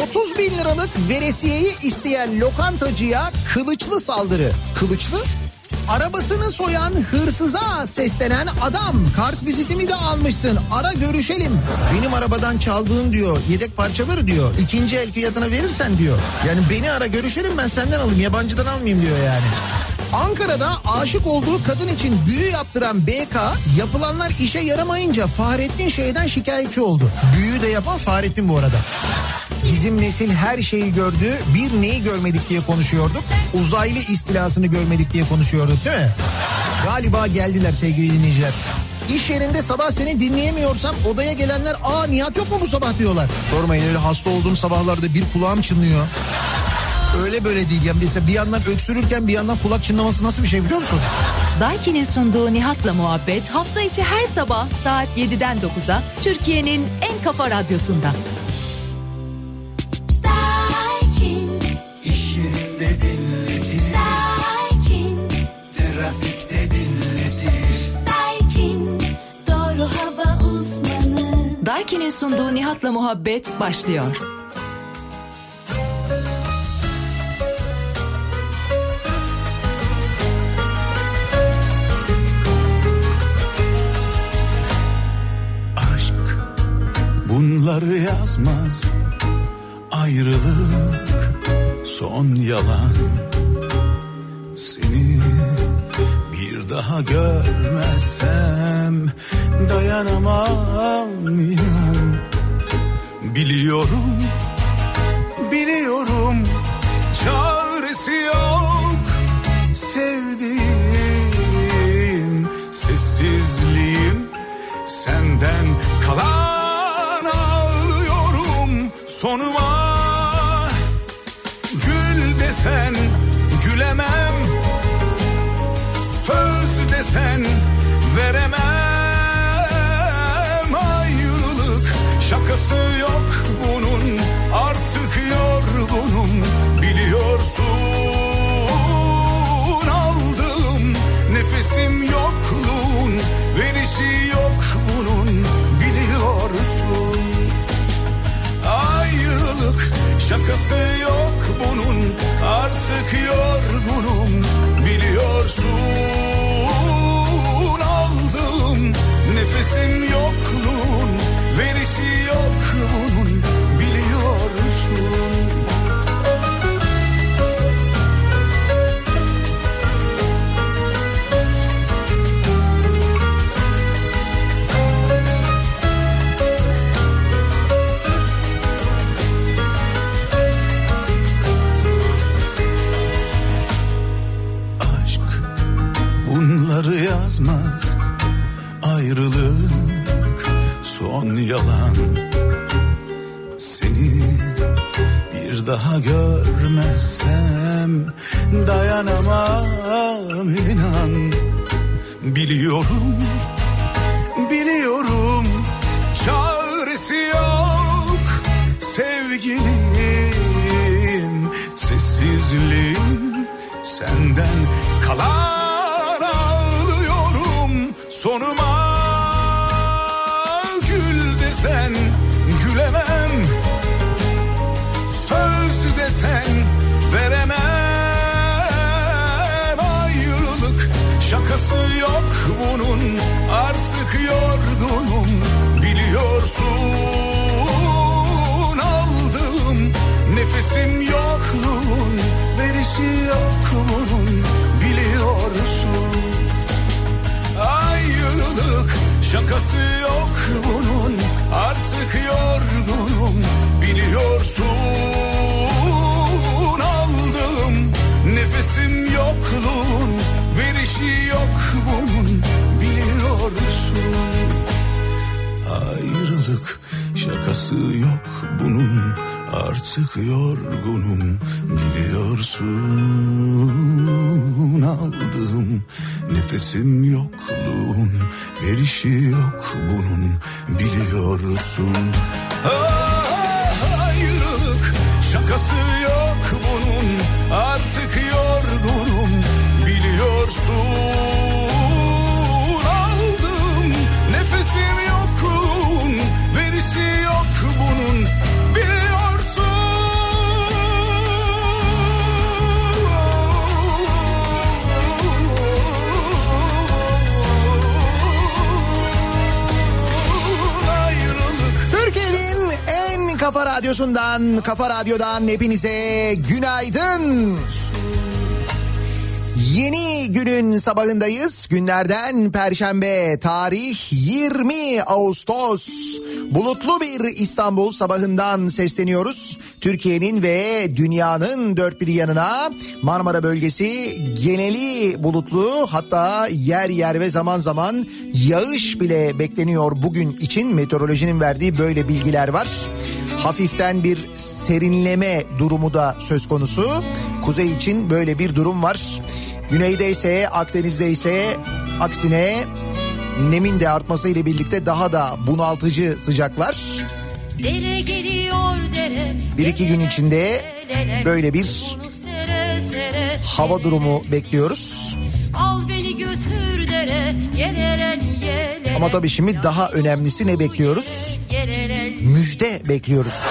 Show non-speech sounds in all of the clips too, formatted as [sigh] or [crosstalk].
30 bin liralık veresiyeyi isteyen lokantacıya kılıçlı saldırı. Kılıçlı? Arabasını soyan hırsıza seslenen adam kart vizitimi de almışsın ara görüşelim. Benim arabadan çaldığın diyor yedek parçaları diyor ikinci el fiyatına verirsen diyor. Yani beni ara görüşelim ben senden alayım yabancıdan almayayım diyor yani. Ankara'da aşık olduğu kadın için büyü yaptıran BK yapılanlar işe yaramayınca Fahrettin şeyden şikayetçi oldu. Büyü de yapan Fahrettin bu arada. Bizim nesil her şeyi gördü. Bir neyi görmedik diye konuşuyorduk. Uzaylı istilasını görmedik diye konuşuyorduk değil mi? Galiba geldiler sevgili dinleyiciler. İş yerinde sabah seni dinleyemiyorsam odaya gelenler aa Nihat yok mu bu sabah diyorlar. Sormayın öyle hasta olduğum sabahlarda bir kulağım çınlıyor. Öyle böyle değil ya. Mesela bir yandan öksürürken bir yandan kulak çınlaması nasıl bir şey biliyor musun? Daiki'nin sunduğu Nihat'la muhabbet hafta içi her sabah saat 7'den 9'a Türkiye'nin en kafa radyosunda. Daiki'nin sunduğu Nihat'la muhabbet başlıyor. Aşk bunları yazmaz Ayrılık son yalan daha görmezsem Dayanamam inan. Biliyorum, biliyorum Çaresi yok Sevdiğim sessizliğim Senden kalan ağlıyorum. Sonuma Artık daha görmezsem Dayanamam inan. Biliyorum, nefesim yokluğun Verişi yok bunun biliyorsun. Ayrılık şakası yok bunun Artık yorgunum biliyorsun. Aldığım nefesim yokluğun Verişi yok bunun biliyorsun. Ayrılık şakası yok bunun Artık yorgunum biliyorsun. Aldığım nefesim yokluğun Verişi Radyosu'ndan, Kafa Radyo'dan hepinize günaydın. Yeni günün sabahındayız. Günlerden Perşembe, tarih 20 Ağustos. Bulutlu bir İstanbul sabahından sesleniyoruz. Türkiye'nin ve dünyanın dört bir yanına Marmara bölgesi geneli bulutlu hatta yer yer ve zaman zaman yağış bile bekleniyor bugün için. Meteorolojinin verdiği böyle bilgiler var. Hafiften bir serinleme durumu da söz konusu. Kuzey için böyle bir durum var. Güneyde ise Akdeniz'de ise aksine nemin de artması ile birlikte daha da bunaltıcı sıcaklar. Dere geliyor dere. Bir iki gün içinde böyle bir hava durumu bekliyoruz. Al beni götür dere. Yereren. Ama tabii şimdi daha önemlisi ne bekliyoruz? Müjde bekliyoruz.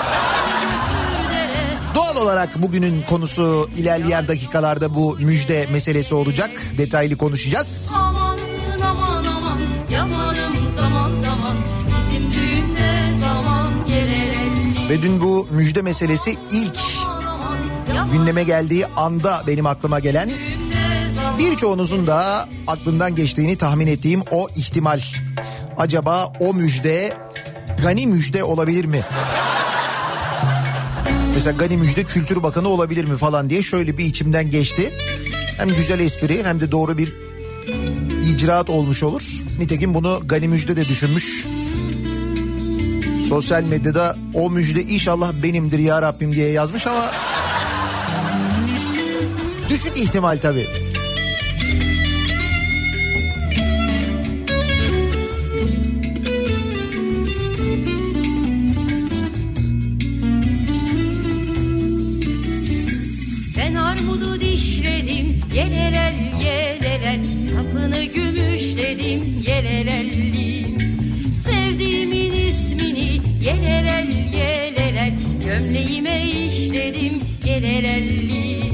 Doğal olarak bugünün konusu ilerleyen dakikalarda bu müjde meselesi olacak. Detaylı konuşacağız. aman aman aman. Yamanım zaman zaman. Bizim düğünde zaman. Ve dün bu müjde meselesi ilk gündeme geldiği anda benim aklıma gelen birçoğunuzun da aklından geçtiğini tahmin ettiğim o ihtimal. Acaba o müjde Gani müjde olabilir mi? Mesela Gani müjde Kültür Bakanı olabilir mi falan diye şöyle bir içimden geçti. Hem güzel espri hem de doğru bir icraat olmuş olur. Nitekim bunu Gani Müjde de düşünmüş. Sosyal medyada o müjde inşallah benimdir ya Rabbim diye yazmış ama düşük ihtimal tabii. Gömleğime işledim yelelelli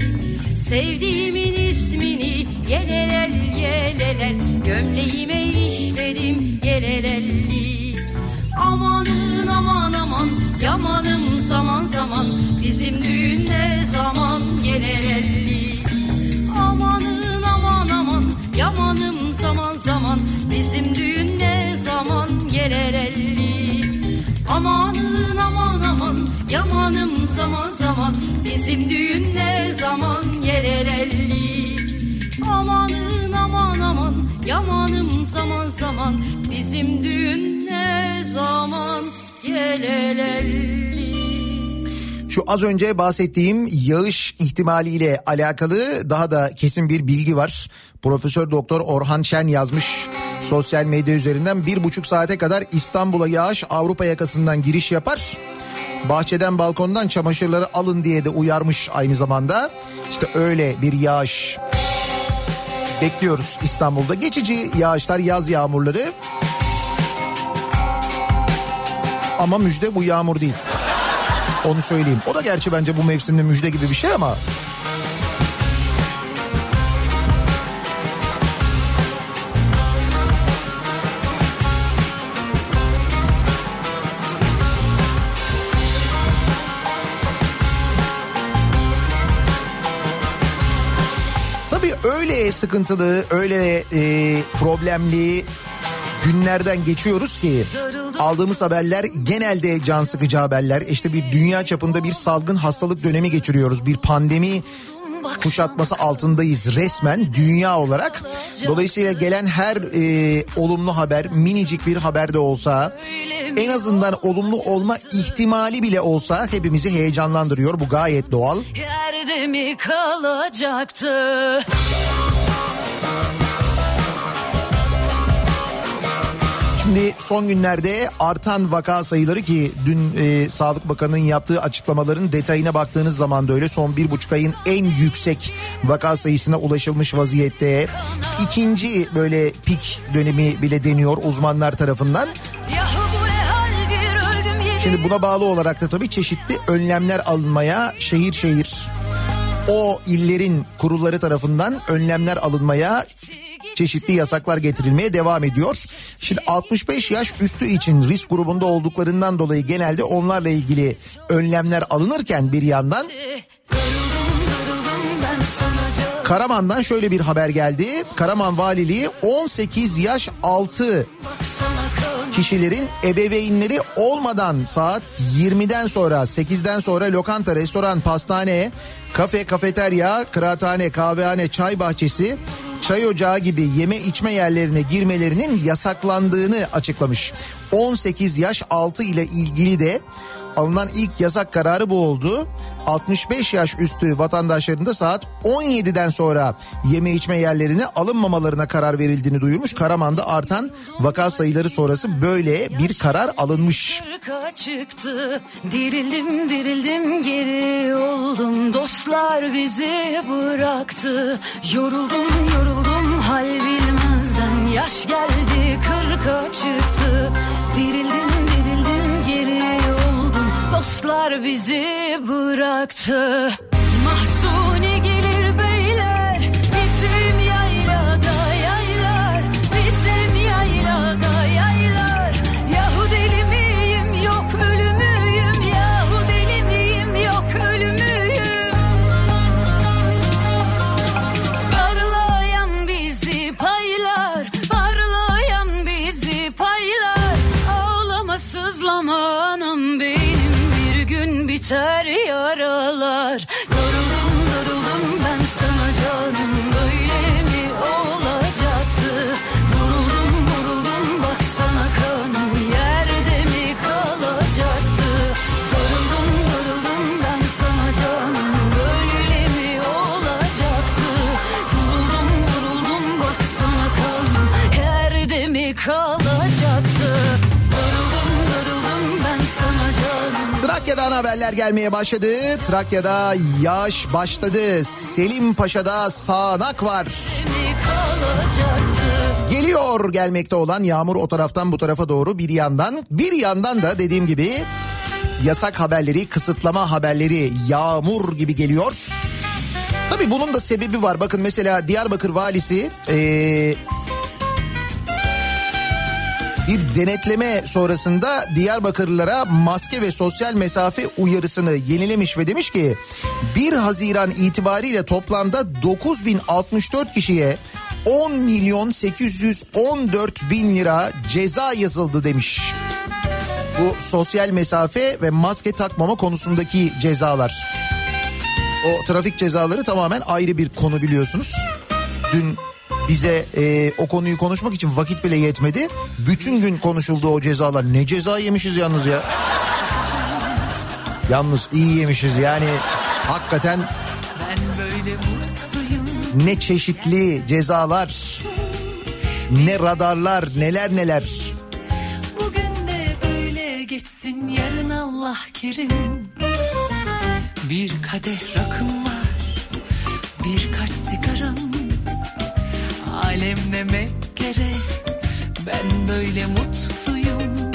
Sevdiğimin ismini yelelel yelelel Gömleğime işledim yelelelli Amanın aman aman yamanım zaman zaman. Bizim düğün ne zaman gelir elli Amanın aman aman yamanım zaman zaman. Bizim düğün ne zaman gelir elli Amanın aman aman yamanım zaman zaman. Bizim düğün ne zaman gelir elli? Amanın aman aman yamanım zaman zaman. Bizim düğün ne zaman gelelelli Şu az önce bahsettiğim yağış ihtimaliyle alakalı daha da kesin bir bilgi var. Profesör Doktor Orhan Şen yazmış sosyal medya üzerinden. Bir buçuk saate kadar İstanbul'a yağış Avrupa yakasından giriş yapar. Bahçeden balkondan çamaşırları alın diye de uyarmış aynı zamanda. İşte öyle bir yağış bekliyoruz İstanbul'da. Geçici yağışlar, yaz yağmurları. Ama müjde bu yağmur değil. Onu söyleyeyim. O da gerçi bence bu mevsimde müjde gibi bir şey ama. Öyle sıkıntılı, öyle e, problemli günlerden geçiyoruz ki aldığımız haberler genelde can sıkıcı haberler. İşte bir dünya çapında bir salgın hastalık dönemi geçiriyoruz. Bir pandemi kuşatması altındayız resmen dünya olarak. Dolayısıyla gelen her e, olumlu haber minicik bir haber de olsa en azından olumlu olma ihtimali bile olsa hepimizi heyecanlandırıyor. Bu gayet doğal. Yerde mi kalacaktı? Şimdi son günlerde artan vaka sayıları ki dün e, Sağlık Bakanı'nın yaptığı açıklamaların detayına baktığınız zaman da öyle son bir buçuk ayın en yüksek vaka sayısına ulaşılmış vaziyette. İkinci böyle pik dönemi bile deniyor uzmanlar tarafından. Şimdi buna bağlı olarak da tabii çeşitli önlemler alınmaya şehir şehir o illerin kurulları tarafından önlemler alınmaya çeşitli yasaklar getirilmeye devam ediyor. Şimdi 65 yaş üstü için risk grubunda olduklarından dolayı genelde onlarla ilgili önlemler alınırken bir yandan Karaman'dan şöyle bir haber geldi. Karaman Valiliği 18 yaş altı kişilerin ebeveynleri olmadan saat 20'den sonra 8'den sonra lokanta, restoran, pastane, kafe, kafeterya, kıraathane, kahvehane, çay bahçesi, çay ocağı gibi yeme içme yerlerine girmelerinin yasaklandığını açıklamış. 18 yaş altı ile ilgili de alınan ilk yasak kararı bu oldu. 65 yaş üstü vatandaşların da saat 17'den sonra yeme içme yerlerine alınmamalarına karar verildiğini duyurmuş. Karaman'da artan vaka sayıları sonrası böyle bir karar alınmış. Çıktı dirildim dirildim geri oldum dostlar bizi bıraktı yoruldum yoruldum hal bilmezden yaş geldi kırka çıktı dirildim dirildim geri oldum dostlar bizi bıraktı. Mahsuni gelir beyler gün Trakya'dan haberler gelmeye başladı. Trakya'da yağış başladı. Selim Paşa'da sağanak var. Geliyor gelmekte olan yağmur o taraftan bu tarafa doğru bir yandan. Bir yandan da dediğim gibi yasak haberleri, kısıtlama haberleri yağmur gibi geliyor. Tabii bunun da sebebi var. Bakın mesela Diyarbakır valisi eee, bir denetleme sonrasında Diyarbakırlılara maske ve sosyal mesafe uyarısını yenilemiş ve demiş ki 1 Haziran itibariyle toplamda 9064 kişiye 10 milyon 814 bin lira ceza yazıldı demiş. Bu sosyal mesafe ve maske takmama konusundaki cezalar. O trafik cezaları tamamen ayrı bir konu biliyorsunuz. Dün bize e, o konuyu konuşmak için vakit bile yetmedi. Bütün gün konuşuldu o cezalar. Ne ceza yemişiz yalnız ya. Yalnız iyi yemişiz yani hakikaten ne çeşitli cezalar, ne radarlar, neler neler. Bugün de böyle geçsin yarın Allah kerim Bir kadeh rakım var Birkaç sigaram Alem demek gerek Ben böyle mutluyum.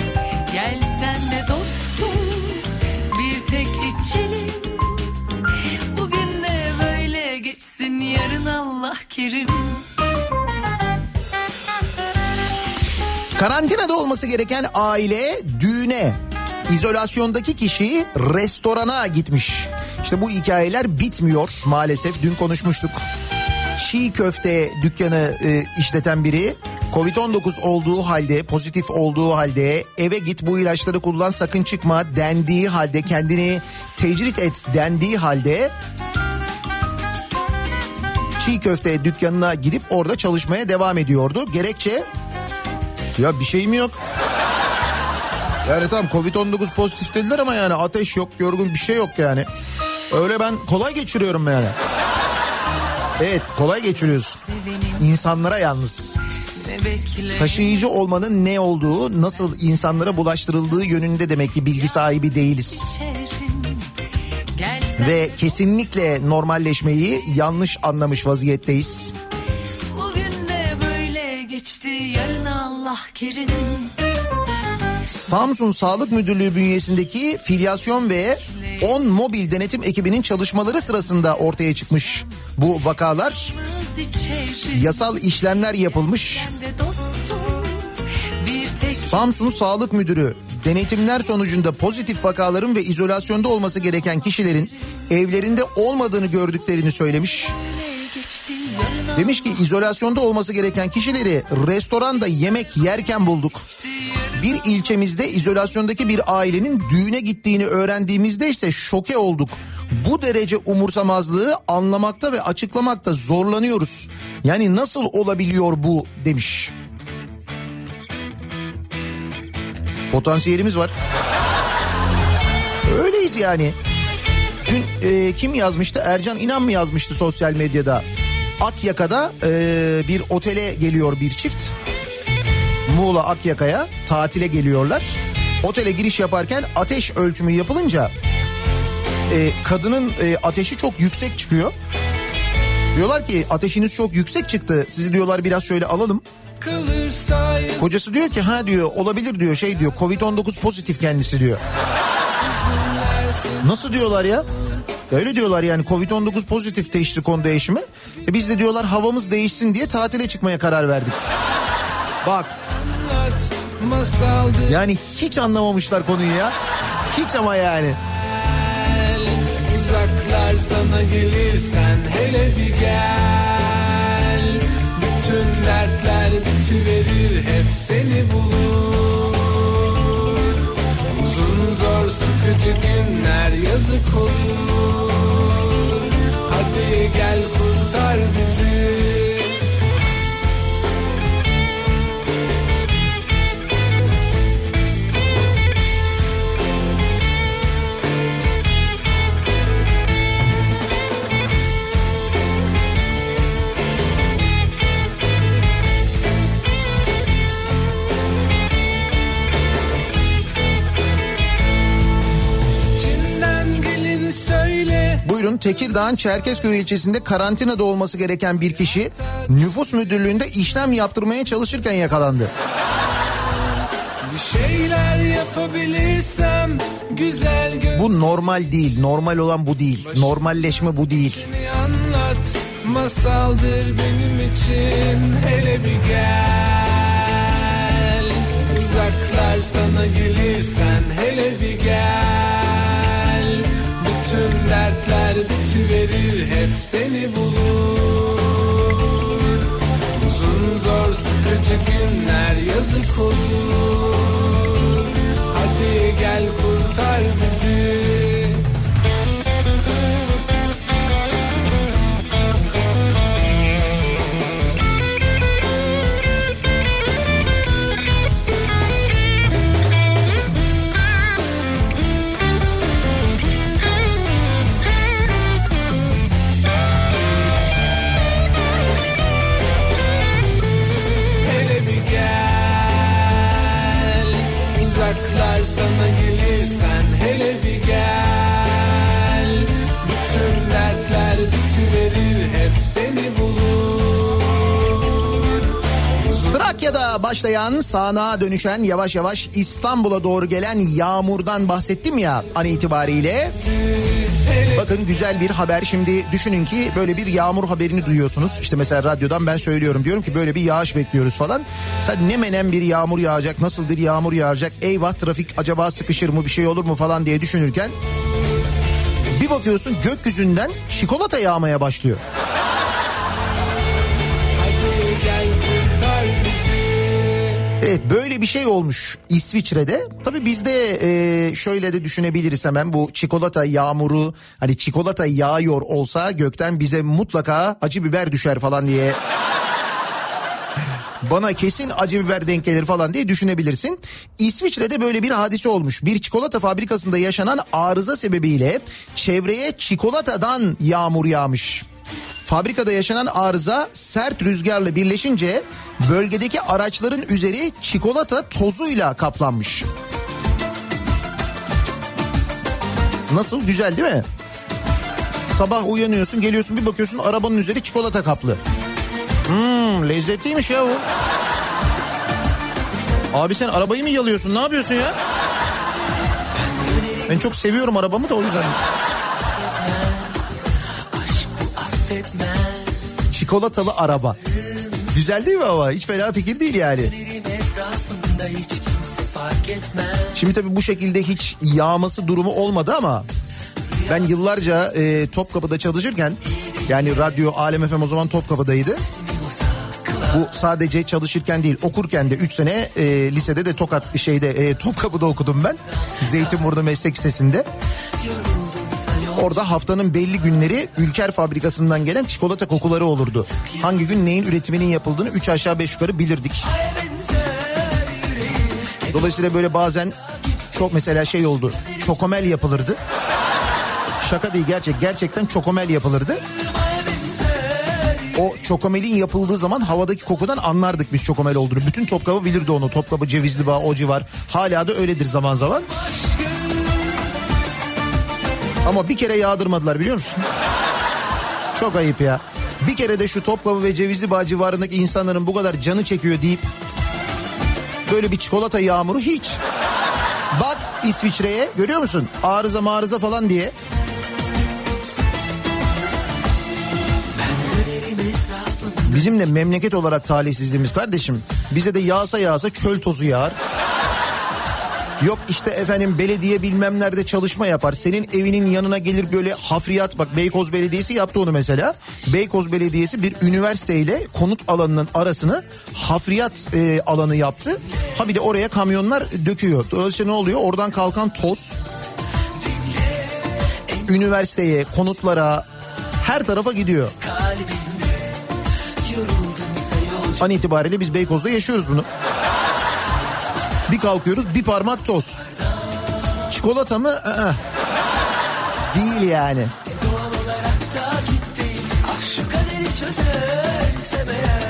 Gel sen de dostum. Bir tek içelim. Bugün de böyle geçsin. Yarın Allah kerim. Karantinada olması gereken aile düğüne, izolasyondaki kişi restorana gitmiş. İşte bu hikayeler bitmiyor maalesef. Dün konuşmuştuk. Çiğ köfte dükkanı e, işleten biri Covid-19 olduğu halde, pozitif olduğu halde eve git bu ilaçları kullan sakın çıkma dendiği halde kendini tecrit et dendiği halde çiğ köfte dükkanına gidip orada çalışmaya devam ediyordu. Gerekçe ya bir şeyim yok. Yani tamam Covid-19 pozitif dediler ama yani ateş yok, yorgun bir şey yok yani. Öyle ben kolay geçiriyorum yani. Evet kolay geçiriyoruz. İnsanlara yalnız. Taşıyıcı olmanın ne olduğu, nasıl insanlara bulaştırıldığı yönünde demek ki bilgi sahibi değiliz. Ve kesinlikle normalleşmeyi yanlış anlamış vaziyetteyiz. bugün de böyle geçti yarın Allah kerim Samsun Sağlık Müdürlüğü bünyesindeki filyasyon ve 10 mobil denetim ekibinin çalışmaları sırasında ortaya çıkmış bu vakalar. Yasal işlemler yapılmış. Samsun Sağlık Müdürü denetimler sonucunda pozitif vakaların ve izolasyonda olması gereken kişilerin evlerinde olmadığını gördüklerini söylemiş. Demiş ki izolasyonda olması gereken kişileri restoranda yemek yerken bulduk. Bir ilçemizde izolasyondaki bir ailenin düğüne gittiğini öğrendiğimizde ise şoke olduk. Bu derece umursamazlığı anlamakta ve açıklamakta zorlanıyoruz. Yani nasıl olabiliyor bu demiş. Potansiyelimiz var. Öyleyiz yani. Dün e, kim yazmıştı? Ercan İnan mı yazmıştı sosyal medyada? Akyaka'da e, bir otele geliyor bir çift. Muğla Akyaka'ya tatile geliyorlar. Otele giriş yaparken ateş ölçümü yapılınca e, kadının e, ateşi çok yüksek çıkıyor. Diyorlar ki ateşiniz çok yüksek çıktı. Sizi diyorlar biraz şöyle alalım. Kocası diyor ki ha diyor olabilir diyor şey diyor Covid-19 pozitif kendisi diyor. Nasıl diyorlar ya? Öyle diyorlar yani Covid-19 pozitif teşhisi kondu eşime. E biz de diyorlar havamız değişsin diye tatile çıkmaya karar verdik. Bak. Yani hiç anlamamışlar konuyu ya. Hiç ama yani. Uzaklar sana gelirsen hele bir gel. Bütün dertler bitiverir hep seni bulur. Uzun zor sıkıcı günler yazık olur. Hadi gel kurtar bizi. Buyurun Tekirdağ'ın Çerkezköy ilçesinde karantinada olması gereken bir kişi nüfus müdürlüğünde işlem yaptırmaya çalışırken yakalandı. Bir şeyler yapabilirsem güzel Bu normal değil. Normal olan bu değil. Normalleşme bu değil. anlat. Masaldır benim için hele bir gel. Uzaklar sana gelirsen hele yazık olur. Başlayan sağanağa dönüşen yavaş yavaş İstanbul'a doğru gelen yağmurdan bahsettim ya an itibariyle. Bakın güzel bir haber şimdi düşünün ki böyle bir yağmur haberini duyuyorsunuz. İşte mesela radyodan ben söylüyorum diyorum ki böyle bir yağış bekliyoruz falan. Sen ne menen bir yağmur yağacak nasıl bir yağmur yağacak eyvah trafik acaba sıkışır mı bir şey olur mu falan diye düşünürken bir bakıyorsun gökyüzünden çikolata yağmaya başlıyor. Evet böyle bir şey olmuş İsviçre'de. Tabii bizde e, şöyle de düşünebiliriz hemen bu çikolata yağmuru hani çikolata yağıyor olsa gökten bize mutlaka acı biber düşer falan diye. [laughs] Bana kesin acı biber denk gelir falan diye düşünebilirsin. İsviçre'de böyle bir hadise olmuş. Bir çikolata fabrikasında yaşanan arıza sebebiyle çevreye çikolatadan yağmur yağmış. Fabrikada yaşanan arıza sert rüzgarla birleşince bölgedeki araçların üzeri çikolata tozuyla kaplanmış. Nasıl güzel değil mi? Sabah uyanıyorsun geliyorsun bir bakıyorsun arabanın üzeri çikolata kaplı. Hmm, lezzetliymiş ya bu. Abi sen arabayı mı yalıyorsun ne yapıyorsun ya? Ben çok seviyorum arabamı da o yüzden. Çikolatalı araba. Güzel değil mi ama? Hiç fena fikir değil yani. Şimdi tabii bu şekilde hiç yağması durumu olmadı ama ben yıllarca e, Topkapı'da çalışırken yani radyo Alem FM o zaman Topkapı'daydı. Bu sadece çalışırken değil okurken de 3 sene e, lisede de Tokat şeyde e, Topkapı'da okudum ben. Zeytinburnu Meslek Lisesi'nde. Orada haftanın belli günleri Ülker fabrikasından gelen çikolata kokuları olurdu. Hangi gün neyin üretiminin yapıldığını 3 aşağı 5 yukarı bilirdik. Dolayısıyla böyle bazen çok mesela şey oldu. Çokomel yapılırdı. Şaka değil gerçek. Gerçekten çokomel yapılırdı. O çokomelin yapıldığı zaman havadaki kokudan anlardık biz çokomel olduğunu. Bütün Topkapı bilirdi onu. Topkapı, Cevizli Bağ, o civar. Hala da öyledir zaman zaman. Ama bir kere yağdırmadılar biliyor musun? Çok ayıp ya. Bir kere de şu Topkapı ve Cevizli Bağ civarındaki insanların bu kadar canı çekiyor deyip böyle bir çikolata yağmuru hiç. Bak İsviçre'ye görüyor musun? Arıza marıza falan diye. Bizim de memleket olarak talihsizliğimiz kardeşim. Bize de yağsa yağsa çöl tozu yağar. Yok işte efendim belediye bilmem nerede çalışma yapar. Senin evinin yanına gelir böyle hafriyat bak Beykoz Belediyesi yaptı onu mesela. Beykoz Belediyesi bir üniversiteyle konut alanının arasını hafriyat e, alanı yaptı. Ha bir de oraya kamyonlar döküyor. Dolayısıyla ne oluyor? Oradan kalkan toz üniversiteye, konutlara her tarafa gidiyor. An itibariyle biz Beykoz'da yaşıyoruz bunu. Bir kalkıyoruz bir parmak toz. Çikolata mı? Aa. Değil yani. Perşembe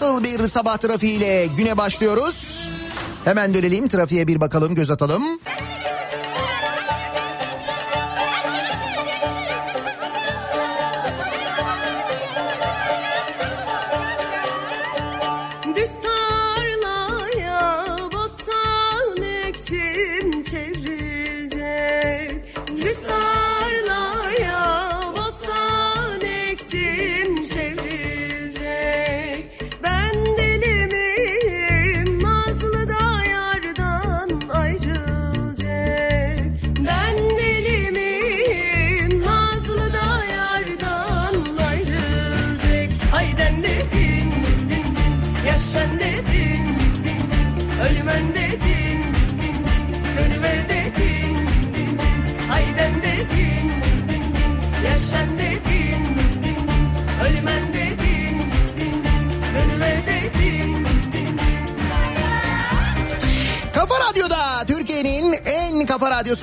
Nasıl bir sabah trafiğiyle güne başlıyoruz? Hemen dönelim trafiğe bir bakalım göz atalım.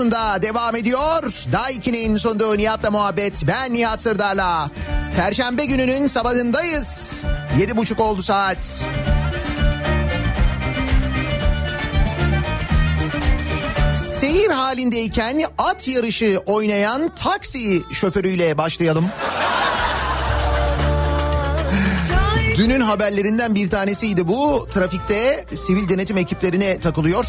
Radyosunda devam ediyor. Daiki'nin sunduğu Nihat'la muhabbet. Ben Nihat Sırdar'la. Perşembe gününün sabahındayız. Yedi buçuk oldu saat. Seyir halindeyken at yarışı oynayan taksi şoförüyle başlayalım. Dünün haberlerinden bir tanesiydi bu. Trafikte sivil denetim ekiplerine takılıyor.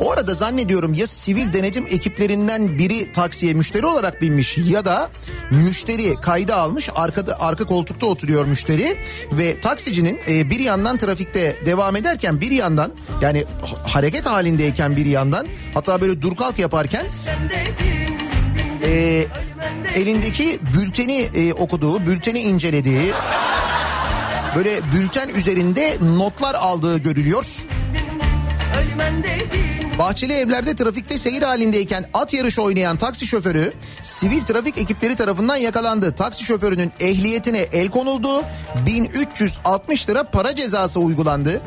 O arada zannediyorum ya sivil denetim ekiplerinden biri taksiye müşteri olarak binmiş ya da müşteri kayda almış. Arkada arka koltukta oturuyor müşteri ve taksicinin e, bir yandan trafikte devam ederken bir yandan yani ha- hareket halindeyken bir yandan hatta böyle dur kalk yaparken e, elindeki bülteni e, okuduğu, bülteni incelediği, böyle bülten üzerinde notlar aldığı görülüyor. Dedin. Bahçeli evlerde trafikte seyir halindeyken at yarışı oynayan taksi şoförü sivil trafik ekipleri tarafından yakalandı. Taksi şoförünün ehliyetine el konuldu. 1360 lira para cezası uygulandı.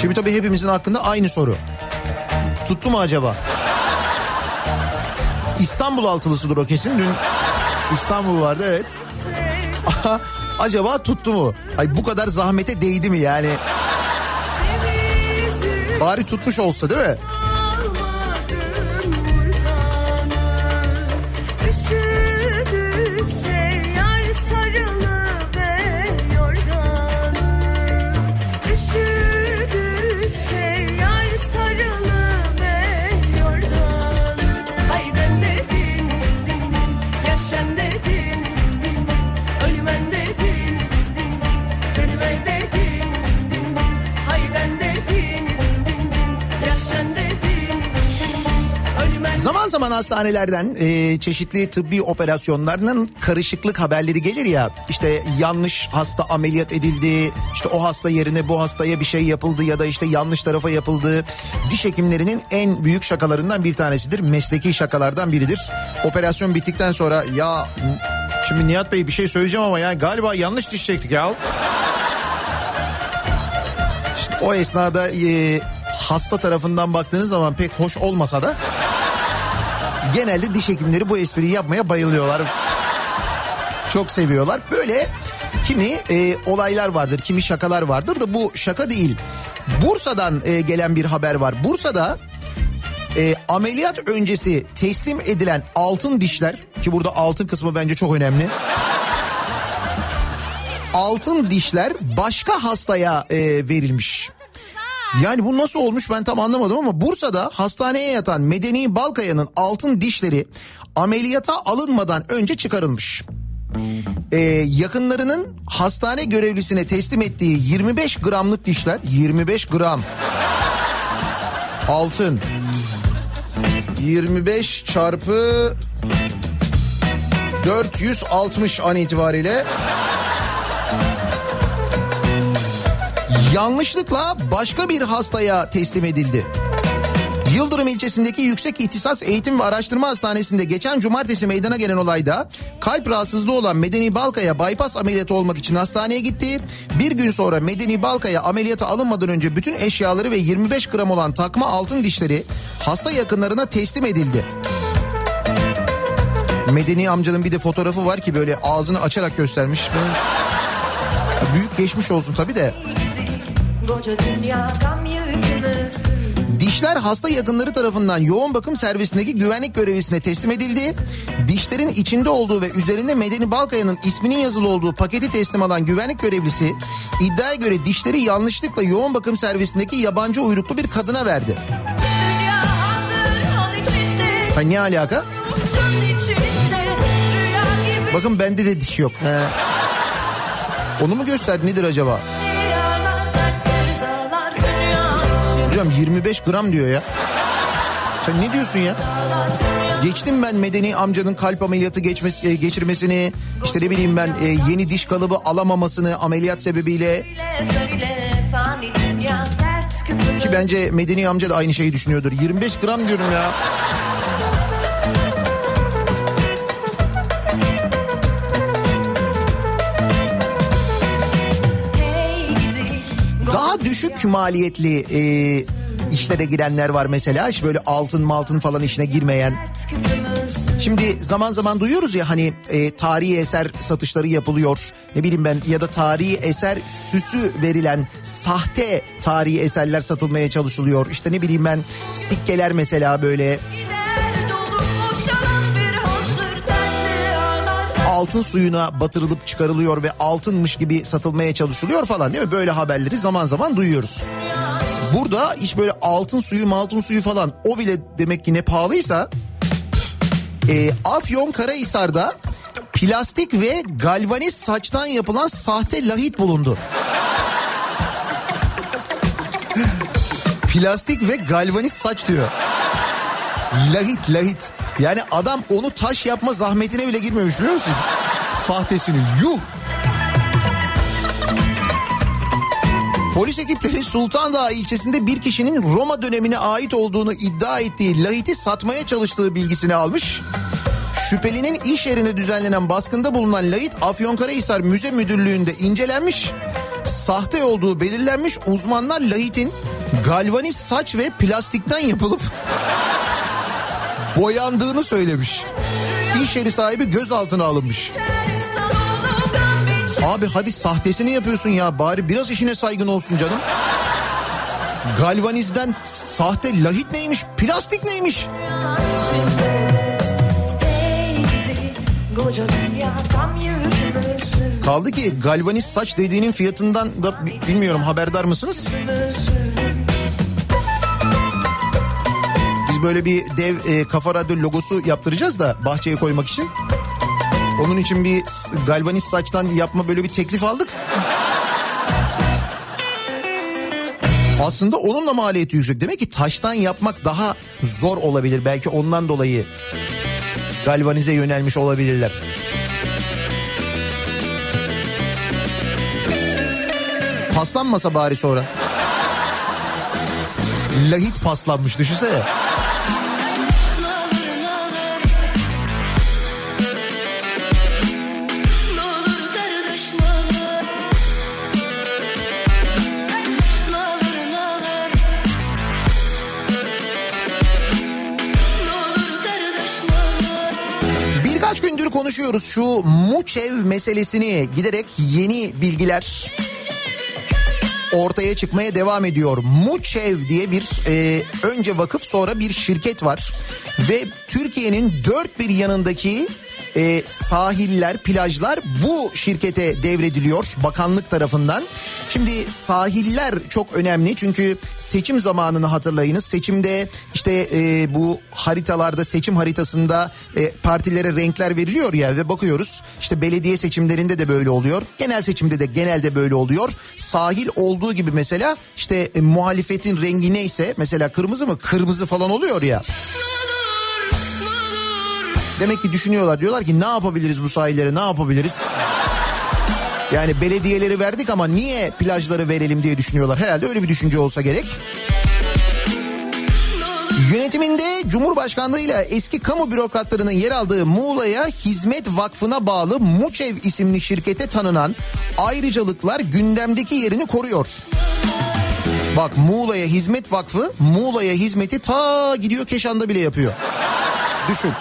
Şimdi tabii hepimizin hakkında aynı soru. Tuttu mu acaba? İstanbul altılısıdır o kesin. Dün İstanbul vardı evet. acaba tuttu mu? Ay bu kadar zahmete değdi mi yani? Bari tutmuş olsa değil mi? Zaman zaman hastanelerden e, çeşitli tıbbi operasyonlarının karışıklık haberleri gelir ya. İşte yanlış hasta ameliyat edildi, işte o hasta yerine bu hastaya bir şey yapıldı ya da işte yanlış tarafa yapıldı. Diş hekimlerinin en büyük şakalarından bir tanesidir. Mesleki şakalardan biridir. Operasyon bittikten sonra ya şimdi Nihat Bey bir şey söyleyeceğim ama ya galiba yanlış diş çektik ya. İşte o esnada e, hasta tarafından baktığınız zaman pek hoş olmasa da genelde diş hekimleri bu espriyi yapmaya bayılıyorlar. Çok seviyorlar. Böyle kimi e, olaylar vardır, kimi şakalar vardır da bu şaka değil. Bursa'dan e, gelen bir haber var. Bursa'da e, ameliyat öncesi teslim edilen altın dişler ki burada altın kısmı bence çok önemli. Altın dişler başka hastaya e, verilmiş. Yani bu nasıl olmuş ben tam anlamadım ama Bursa'da hastaneye yatan Medeni Balkaya'nın altın dişleri ameliyata alınmadan önce çıkarılmış. Ee, yakınlarının hastane görevlisine teslim ettiği 25 gramlık dişler 25 gram altın 25 çarpı 460 an itibariyle yanlışlıkla başka bir hastaya teslim edildi. Yıldırım ilçesindeki Yüksek İhtisas Eğitim ve Araştırma Hastanesi'nde geçen cumartesi meydana gelen olayda kalp rahatsızlığı olan Medeni Balkaya bypass ameliyatı olmak için hastaneye gitti. Bir gün sonra Medeni Balkaya ameliyata alınmadan önce bütün eşyaları ve 25 gram olan takma altın dişleri hasta yakınlarına teslim edildi. Medeni amcanın bir de fotoğrafı var ki böyle ağzını açarak göstermiş. [laughs] Büyük geçmiş olsun tabii de. Koca dünya gam yükümüzsün Dişler hasta yakınları tarafından yoğun bakım servisindeki güvenlik görevlisine teslim edildi. Dişlerin içinde olduğu ve üzerinde Medeni Balkaya'nın isminin yazılı olduğu paketi teslim alan güvenlik görevlisi iddiaya göre dişleri yanlışlıkla yoğun bakım servisindeki yabancı uyruklu bir kadına verdi. Ha, ne alaka? Bakın bende de diş yok. He. Onu mu gösterdi nedir acaba? Hocam 25 gram diyor ya. Sen ne diyorsun ya? Geçtim ben medeni amcanın kalp ameliyatı geçmesi, e, geçirmesini, işte ne bileyim ben e, yeni diş kalıbı alamamasını ameliyat sebebiyle ki bence medeni amca da aynı şeyi düşünüyordur. 25 gram diyorum ya. Daha düşük maliyetli e, işlere girenler var mesela. Hiç böyle altın maltın falan işine girmeyen. Şimdi zaman zaman duyuyoruz ya hani e, tarihi eser satışları yapılıyor. Ne bileyim ben ya da tarihi eser süsü verilen sahte tarihi eserler satılmaya çalışılıyor. İşte ne bileyim ben sikkeler mesela böyle altın suyuna batırılıp çıkarılıyor ve altınmış gibi satılmaya çalışılıyor falan değil mi? Böyle haberleri zaman zaman duyuyoruz. Burada iş böyle altın suyu altın suyu falan o bile demek ki ne pahalıysa e, Afyon Karahisar'da plastik ve galvaniz saçtan yapılan sahte lahit bulundu. plastik ve galvaniz saç diyor. Lahit lahit. Yani adam onu taş yapma zahmetine bile girmemiş biliyor musun? Sahtesini yuh. Polis ekipleri Sultandağ ilçesinde bir kişinin Roma dönemine ait olduğunu iddia ettiği lahiti satmaya çalıştığı bilgisini almış. Şüphelinin iş yerinde düzenlenen baskında bulunan lahit Afyonkarahisar Müze Müdürlüğü'nde incelenmiş. Sahte olduğu belirlenmiş uzmanlar lahitin galvaniz saç ve plastikten yapılıp boyandığını söylemiş. İş yeri sahibi gözaltına alınmış. Abi hadi sahtesini yapıyorsun ya bari biraz işine saygın olsun canım. Galvanizden sahte lahit neymiş plastik neymiş? Kaldı ki galvaniz saç dediğinin fiyatından da bi- bilmiyorum haberdar mısınız? Biz böyle bir dev e, kafa radyo logosu yaptıracağız da bahçeye koymak için. Onun için bir galvaniz saçtan yapma böyle bir teklif aldık. Aslında onun da maliyeti yüksek. Demek ki taştan yapmak daha zor olabilir. Belki ondan dolayı galvanize yönelmiş olabilirler. Paslanmasa bari sonra. Lahit paslanmış düşünsene. Konuşuyoruz şu Muçev meselesini giderek yeni bilgiler ortaya çıkmaya devam ediyor. Muçev diye bir e, önce vakıf sonra bir şirket var ve Türkiye'nin dört bir yanındaki e, sahiller, plajlar bu şirkete devrediliyor bakanlık tarafından. Şimdi sahiller çok önemli çünkü seçim zamanını hatırlayınız. Seçimde işte e, bu haritalarda seçim haritasında e, partilere renkler veriliyor ya ve bakıyoruz işte belediye seçimlerinde de böyle oluyor. Genel seçimde de genelde böyle oluyor. Sahil olduğu gibi mesela işte e, muhalefetin rengi neyse mesela kırmızı mı kırmızı falan oluyor ya. Demek ki düşünüyorlar diyorlar ki ne yapabiliriz bu sahillere ne yapabiliriz? Yani belediyeleri verdik ama niye plajları verelim diye düşünüyorlar. Herhalde öyle bir düşünce olsa gerek. Yönetiminde Cumhurbaşkanlığıyla eski kamu bürokratlarının yer aldığı Muğla'ya Hizmet Vakfı'na bağlı Muçev isimli şirkete tanınan ayrıcalıklar gündemdeki yerini koruyor. Bak Muğla'ya Hizmet Vakfı Muğla'ya hizmeti ta gidiyor Keşan'da bile yapıyor. Düşün.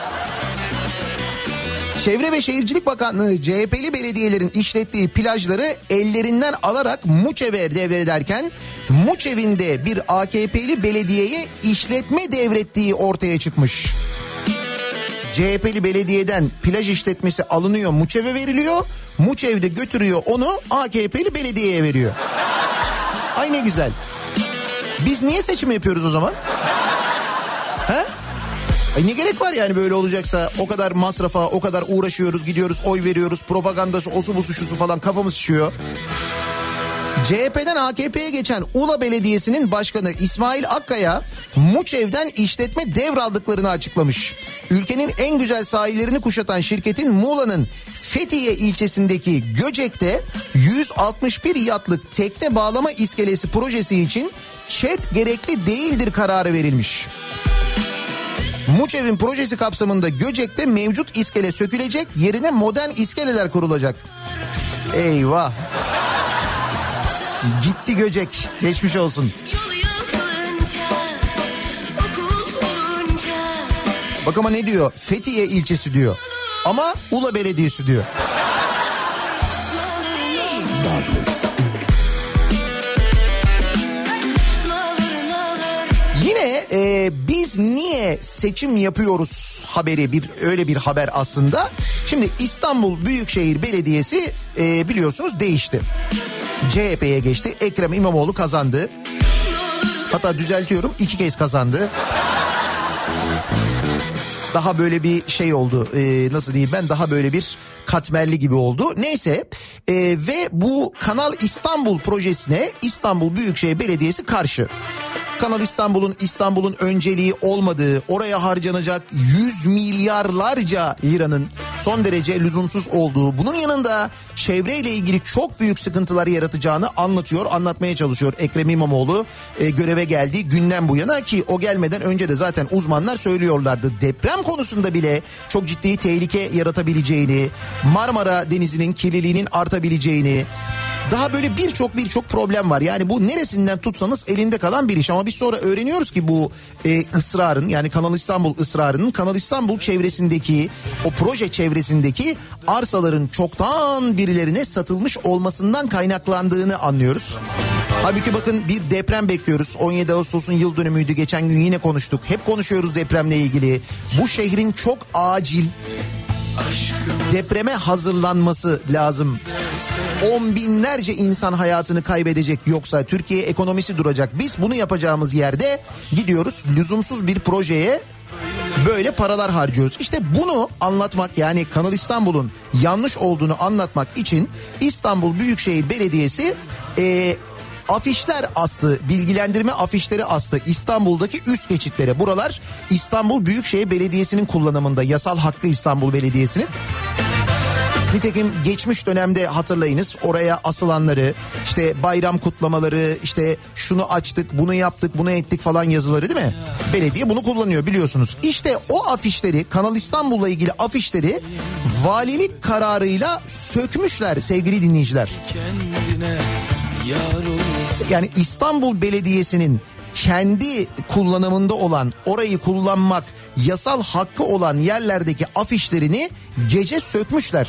Çevre ve Şehircilik Bakanlığı CHP'li belediyelerin işlettiği plajları ellerinden alarak Muçev'e devrederken Muçev'in de bir AKP'li belediyeye işletme devrettiği ortaya çıkmış. CHP'li belediyeden plaj işletmesi alınıyor Muçev'e veriliyor. Muçev de götürüyor onu AKP'li belediyeye veriyor. Ay ne güzel. Biz niye seçim yapıyoruz o zaman? He? Ay ne gerek var yani böyle olacaksa o kadar masrafa o kadar uğraşıyoruz gidiyoruz oy veriyoruz propagandası osu busu şusu falan kafamız şişiyor. CHP'den AKP'ye geçen Ula Belediyesi'nin başkanı İsmail Akkaya Muçev'den işletme devraldıklarını açıklamış. Ülkenin en güzel sahillerini kuşatan şirketin Muğla'nın Fethiye ilçesindeki Göcek'te 161 yatlık tekne bağlama iskelesi projesi için ÇED gerekli değildir kararı verilmiş. Muçev'in projesi kapsamında Göcek'te mevcut iskele sökülecek yerine modern iskeleler kurulacak. Eyvah. Gitti Göcek. Geçmiş olsun. Bak ama ne diyor? Fethiye ilçesi diyor. Ama Ula Belediyesi diyor. E, biz niye seçim yapıyoruz haberi bir öyle bir haber aslında. Şimdi İstanbul Büyükşehir Belediyesi e, biliyorsunuz değişti. CHP'ye geçti. Ekrem İmamoğlu kazandı. Hatta düzeltiyorum iki kez kazandı. Daha böyle bir şey oldu e, nasıl diyeyim ben daha böyle bir katmerli gibi oldu. Neyse e, ve bu Kanal İstanbul projesine İstanbul Büyükşehir Belediyesi karşı. Kanal İstanbul'un İstanbul'un önceliği olmadığı, oraya harcanacak yüz milyarlarca liranın son derece lüzumsuz olduğu, bunun yanında çevreyle ilgili çok büyük sıkıntılar yaratacağını anlatıyor, anlatmaya çalışıyor Ekrem İmamoğlu e, göreve geldiği günden bu yana ki o gelmeden önce de zaten uzmanlar söylüyorlardı. Deprem konusunda bile çok ciddi tehlike yaratabileceğini, Marmara Denizi'nin kirliliğinin artabileceğini, daha böyle birçok birçok problem var. Yani bu neresinden tutsanız elinde kalan bir iş. Ama biz sonra öğreniyoruz ki bu e, ısrarın yani Kanal İstanbul ısrarının Kanal İstanbul çevresindeki o proje çevresindeki arsaların çoktan birilerine satılmış olmasından kaynaklandığını anlıyoruz. Halbuki bakın bir deprem bekliyoruz. 17 Ağustos'un yıl dönümüydü. Geçen gün yine konuştuk. Hep konuşuyoruz depremle ilgili. Bu şehrin çok acil depreme hazırlanması lazım. On binlerce insan hayatını kaybedecek yoksa Türkiye ekonomisi duracak. Biz bunu yapacağımız yerde gidiyoruz lüzumsuz bir projeye böyle paralar harcıyoruz. İşte bunu anlatmak yani Kanal İstanbul'un yanlış olduğunu anlatmak için İstanbul Büyükşehir Belediyesi e, afişler astı, bilgilendirme afişleri astı İstanbul'daki üst geçitlere. Buralar İstanbul Büyükşehir Belediyesi'nin kullanımında, yasal hakkı İstanbul Belediyesi'nin. Nitekim geçmiş dönemde hatırlayınız oraya asılanları işte bayram kutlamaları işte şunu açtık bunu yaptık bunu ettik falan yazıları değil mi? Belediye bunu kullanıyor biliyorsunuz. İşte o afişleri Kanal İstanbul'la ilgili afişleri valilik kararıyla sökmüşler sevgili dinleyiciler. Kendine. Yani İstanbul Belediyesi'nin kendi kullanımında olan orayı kullanmak yasal hakkı olan yerlerdeki afişlerini gece sökmüşler.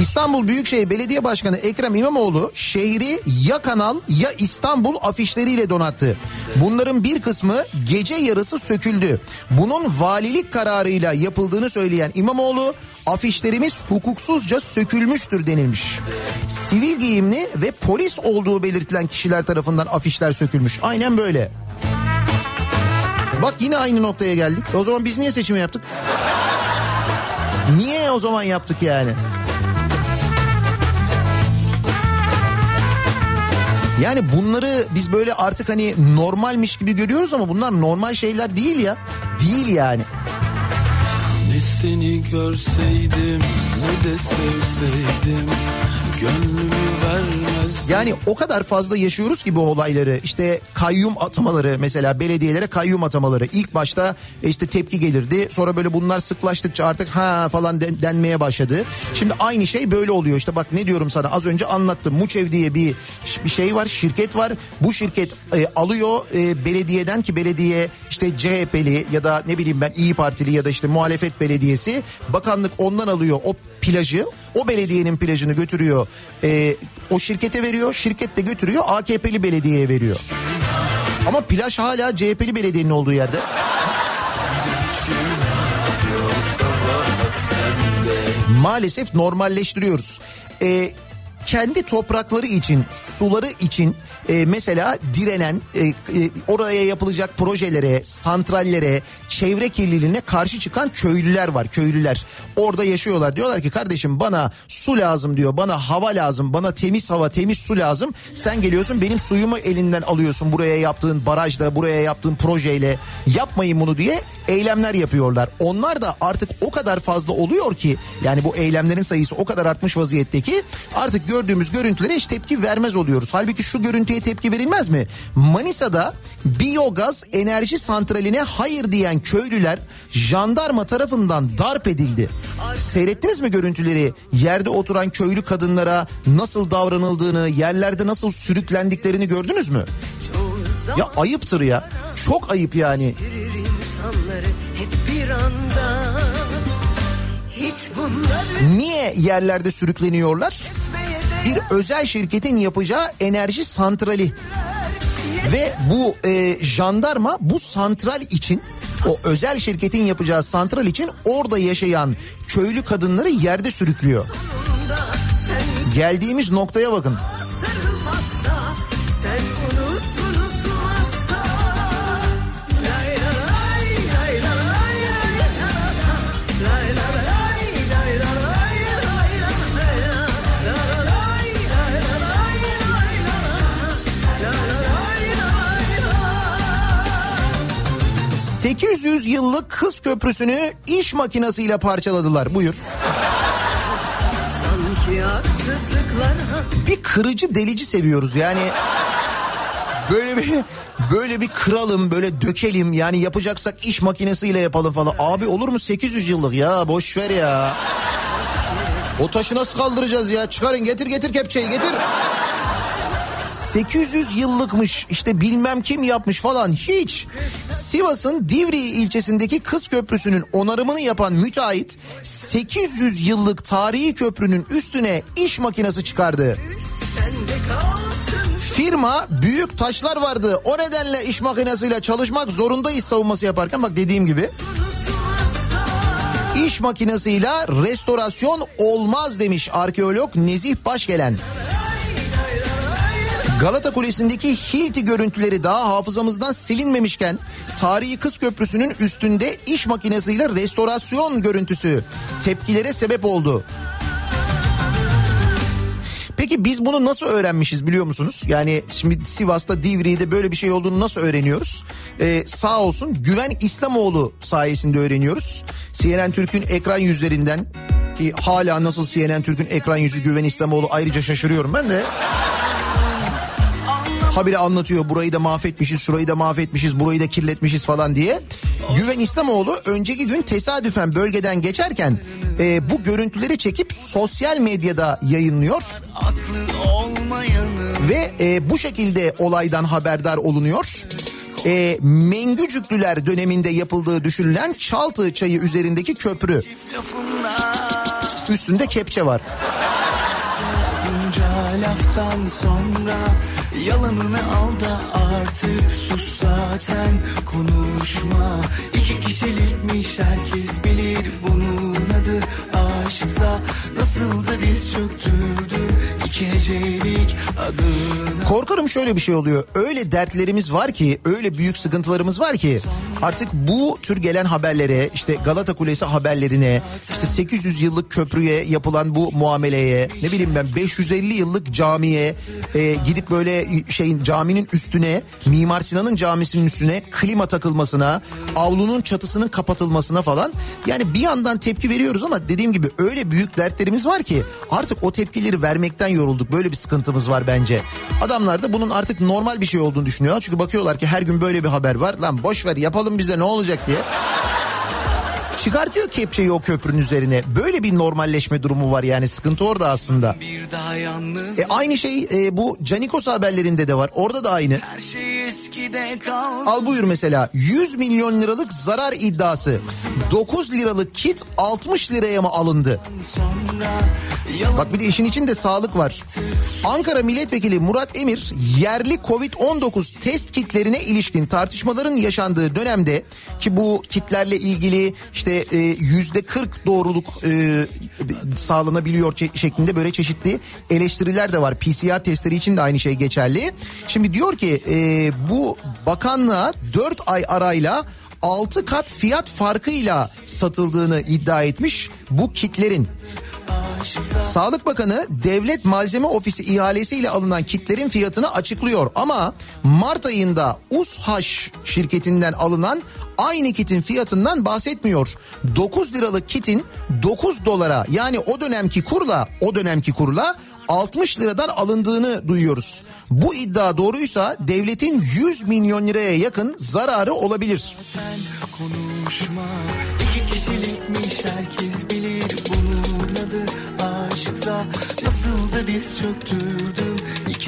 İstanbul Büyükşehir Belediye Başkanı Ekrem İmamoğlu şehri ya kanal ya İstanbul afişleriyle donattı. Bunların bir kısmı gece yarısı söküldü. Bunun valilik kararıyla yapıldığını söyleyen İmamoğlu afişlerimiz hukuksuzca sökülmüştür denilmiş. Sivil giyimli ve polis olduğu belirtilen kişiler tarafından afişler sökülmüş. Aynen böyle. Bak yine aynı noktaya geldik. O zaman biz niye seçimi yaptık? Niye o zaman yaptık yani? Yani bunları biz böyle artık hani normalmiş gibi görüyoruz ama bunlar normal şeyler değil ya. Değil yani. Seni görseydim ne de sevseydim Gönlümü vermezdim Yani o kadar fazla yaşıyoruz ki bu olayları. İşte kayyum atamaları mesela belediyelere kayyum atamaları. İlk başta işte tepki gelirdi. Sonra böyle bunlar sıklaştıkça artık ha falan den- denmeye başladı. Şimdi aynı şey böyle oluyor. İşte bak ne diyorum sana az önce anlattım. Muçev diye bir bir şey var, şirket var. Bu şirket e, alıyor e, belediyeden ki belediye işte CHP'li ya da ne bileyim ben İyi Partili ya da işte muhalefet belediyesi bakanlık ondan alıyor o plajı o belediyenin plajını götürüyor e, o şirkete veriyor şirket de götürüyor AKP'li belediyeye veriyor. Ama plaj hala CHP'li belediyenin olduğu yerde. Maalesef normalleştiriyoruz. E, kendi toprakları için, suları için e, mesela direnen e, e, oraya yapılacak projelere, santrallere, çevre kirliliğine karşı çıkan köylüler var. Köylüler orada yaşıyorlar. Diyorlar ki kardeşim bana su lazım diyor. Bana hava lazım. Bana temiz hava, temiz su lazım. Sen geliyorsun benim suyumu elinden alıyorsun buraya yaptığın barajla, buraya yaptığın projeyle. Yapmayın bunu diye eylemler yapıyorlar. Onlar da artık o kadar fazla oluyor ki yani bu eylemlerin sayısı o kadar artmış vaziyette ki artık gördüğümüz görüntülere hiç tepki vermez oluyoruz. Halbuki şu görüntüye tepki verilmez mi? Manisa'da biyogaz enerji santraline hayır diyen köylüler jandarma tarafından darp edildi. Seyrettiniz mi görüntüleri? Yerde oturan köylü kadınlara nasıl davranıldığını, yerlerde nasıl sürüklendiklerini gördünüz mü? Ya ayıptır ya. Çok ayıp yani. Niye yerlerde sürükleniyorlar? etmeye Bir özel şirketin yapacağı enerji santrali. Ve bu e, jandarma bu santral için o özel şirketin yapacağı santral için orada yaşayan köylü kadınları yerde sürüklüyor. Geldiğimiz noktaya bakın. 800 yıllık kız köprüsünü iş makinesiyle parçaladılar. Buyur. bir kırıcı delici seviyoruz. Yani böyle bir böyle bir kıralım böyle dökelim. Yani yapacaksak iş makinesiyle yapalım falan. Abi olur mu 800 yıllık ya? Boş ver ya. O taşı nasıl kaldıracağız ya? Çıkarın getir getir kepçeyi getir 800 yıllıkmış işte bilmem kim yapmış falan hiç. Sivas'ın Divriği ilçesindeki Kız Köprüsü'nün onarımını yapan müteahhit 800 yıllık tarihi köprünün üstüne iş makinesi çıkardı. Firma büyük taşlar vardı o nedenle iş makinesiyle çalışmak zorundayız savunması yaparken bak dediğim gibi iş makinesiyle restorasyon olmaz demiş arkeolog Nezih Başgelen. Galata Kulesi'ndeki Hilti görüntüleri daha hafızamızdan silinmemişken tarihi Kız Köprüsü'nün üstünde iş makinesiyle restorasyon görüntüsü tepkilere sebep oldu. Peki biz bunu nasıl öğrenmişiz biliyor musunuz? Yani şimdi Sivas'ta Divriği'de böyle bir şey olduğunu nasıl öğreniyoruz? Ee, sağ olsun Güven İslamoğlu sayesinde öğreniyoruz. CNN Türk'ün ekran yüzlerinden ki hala nasıl CNN Türk'ün ekran yüzü Güven İslamoğlu ayrıca şaşırıyorum ben de. Habire anlatıyor burayı da mahvetmişiz, şurayı da mahvetmişiz, burayı da kirletmişiz falan diye. Güven İslamoğlu önceki gün tesadüfen bölgeden geçerken e, bu görüntüleri çekip sosyal medyada yayınlıyor. Ve e, bu şekilde olaydan haberdar olunuyor. E, Mengücüklüler döneminde yapıldığı düşünülen Çaltı çayı üzerindeki köprü. Üstünde kepçe var. Bunca laftan sonra Yalanını al da artık sus zaten. Konuşma. İki kişilikmiş herkes bilir bunun adı aşksa. Nasıl da diz adına Korkarım şöyle bir şey oluyor. Öyle dertlerimiz var ki, öyle büyük sıkıntılarımız var ki artık bu tür gelen haberlere, işte Galata Kulesi haberlerine, işte 800 yıllık köprüye yapılan bu muameleye, ne bileyim ben 550 yıllık camiye e, gidip böyle şeyin caminin üstüne, Mimar Sinan'ın camisinin üstüne klima takılmasına, avlunun çatısının kapatılmasına falan. Yani bir yandan tepki veriyoruz ama dediğim gibi öyle büyük dertlerimiz var ki artık o tepkileri vermekten yorulduk. Böyle bir sıkıntımız var bence. Adamlar da bunun artık normal bir şey olduğunu düşünüyorlar. Çünkü bakıyorlar ki her gün böyle bir haber var. Lan boş ver yapalım bize ne olacak diye. Çıkartıyor kepçeyi o köprünün üzerine. Böyle bir normalleşme durumu var yani sıkıntı orada aslında. E aynı şey e, bu Canikos haberlerinde de var. Orada da aynı. her şey kaldı Al buyur mesela 100 milyon liralık zarar iddiası. 9 liralık kit 60 liraya mı alındı? Bak bir de işin içinde sağlık var. Ankara Milletvekili Murat Emir yerli Covid-19 test kitlerine ilişkin tartışmaların yaşandığı dönemde ki bu kitlerle ilgili işte e, yüzde 40 doğruluk e, sağlanabiliyor şeklinde böyle çeşitli eleştiriler de var. PCR testleri için de aynı şey geçerli. Şimdi diyor ki e, bu bakanlığa 4 ay arayla 6 kat fiyat farkıyla satıldığını iddia etmiş bu kitlerin. Sağlık Bakanı Devlet Malzeme Ofisi ihalesiyle alınan kitlerin fiyatını açıklıyor ama Mart ayında USHAŞ şirketinden alınan aynı kitin fiyatından bahsetmiyor. 9 liralık kitin 9 dolara yani o dönemki kurla o dönemki kurla 60 liradan alındığını duyuyoruz. Bu iddia doğruysa devletin 100 milyon liraya yakın zararı olabilir. konuşma İki kişilikmiş herkes bilir bunun adı aşksa Nasıl da diz çöktürdüm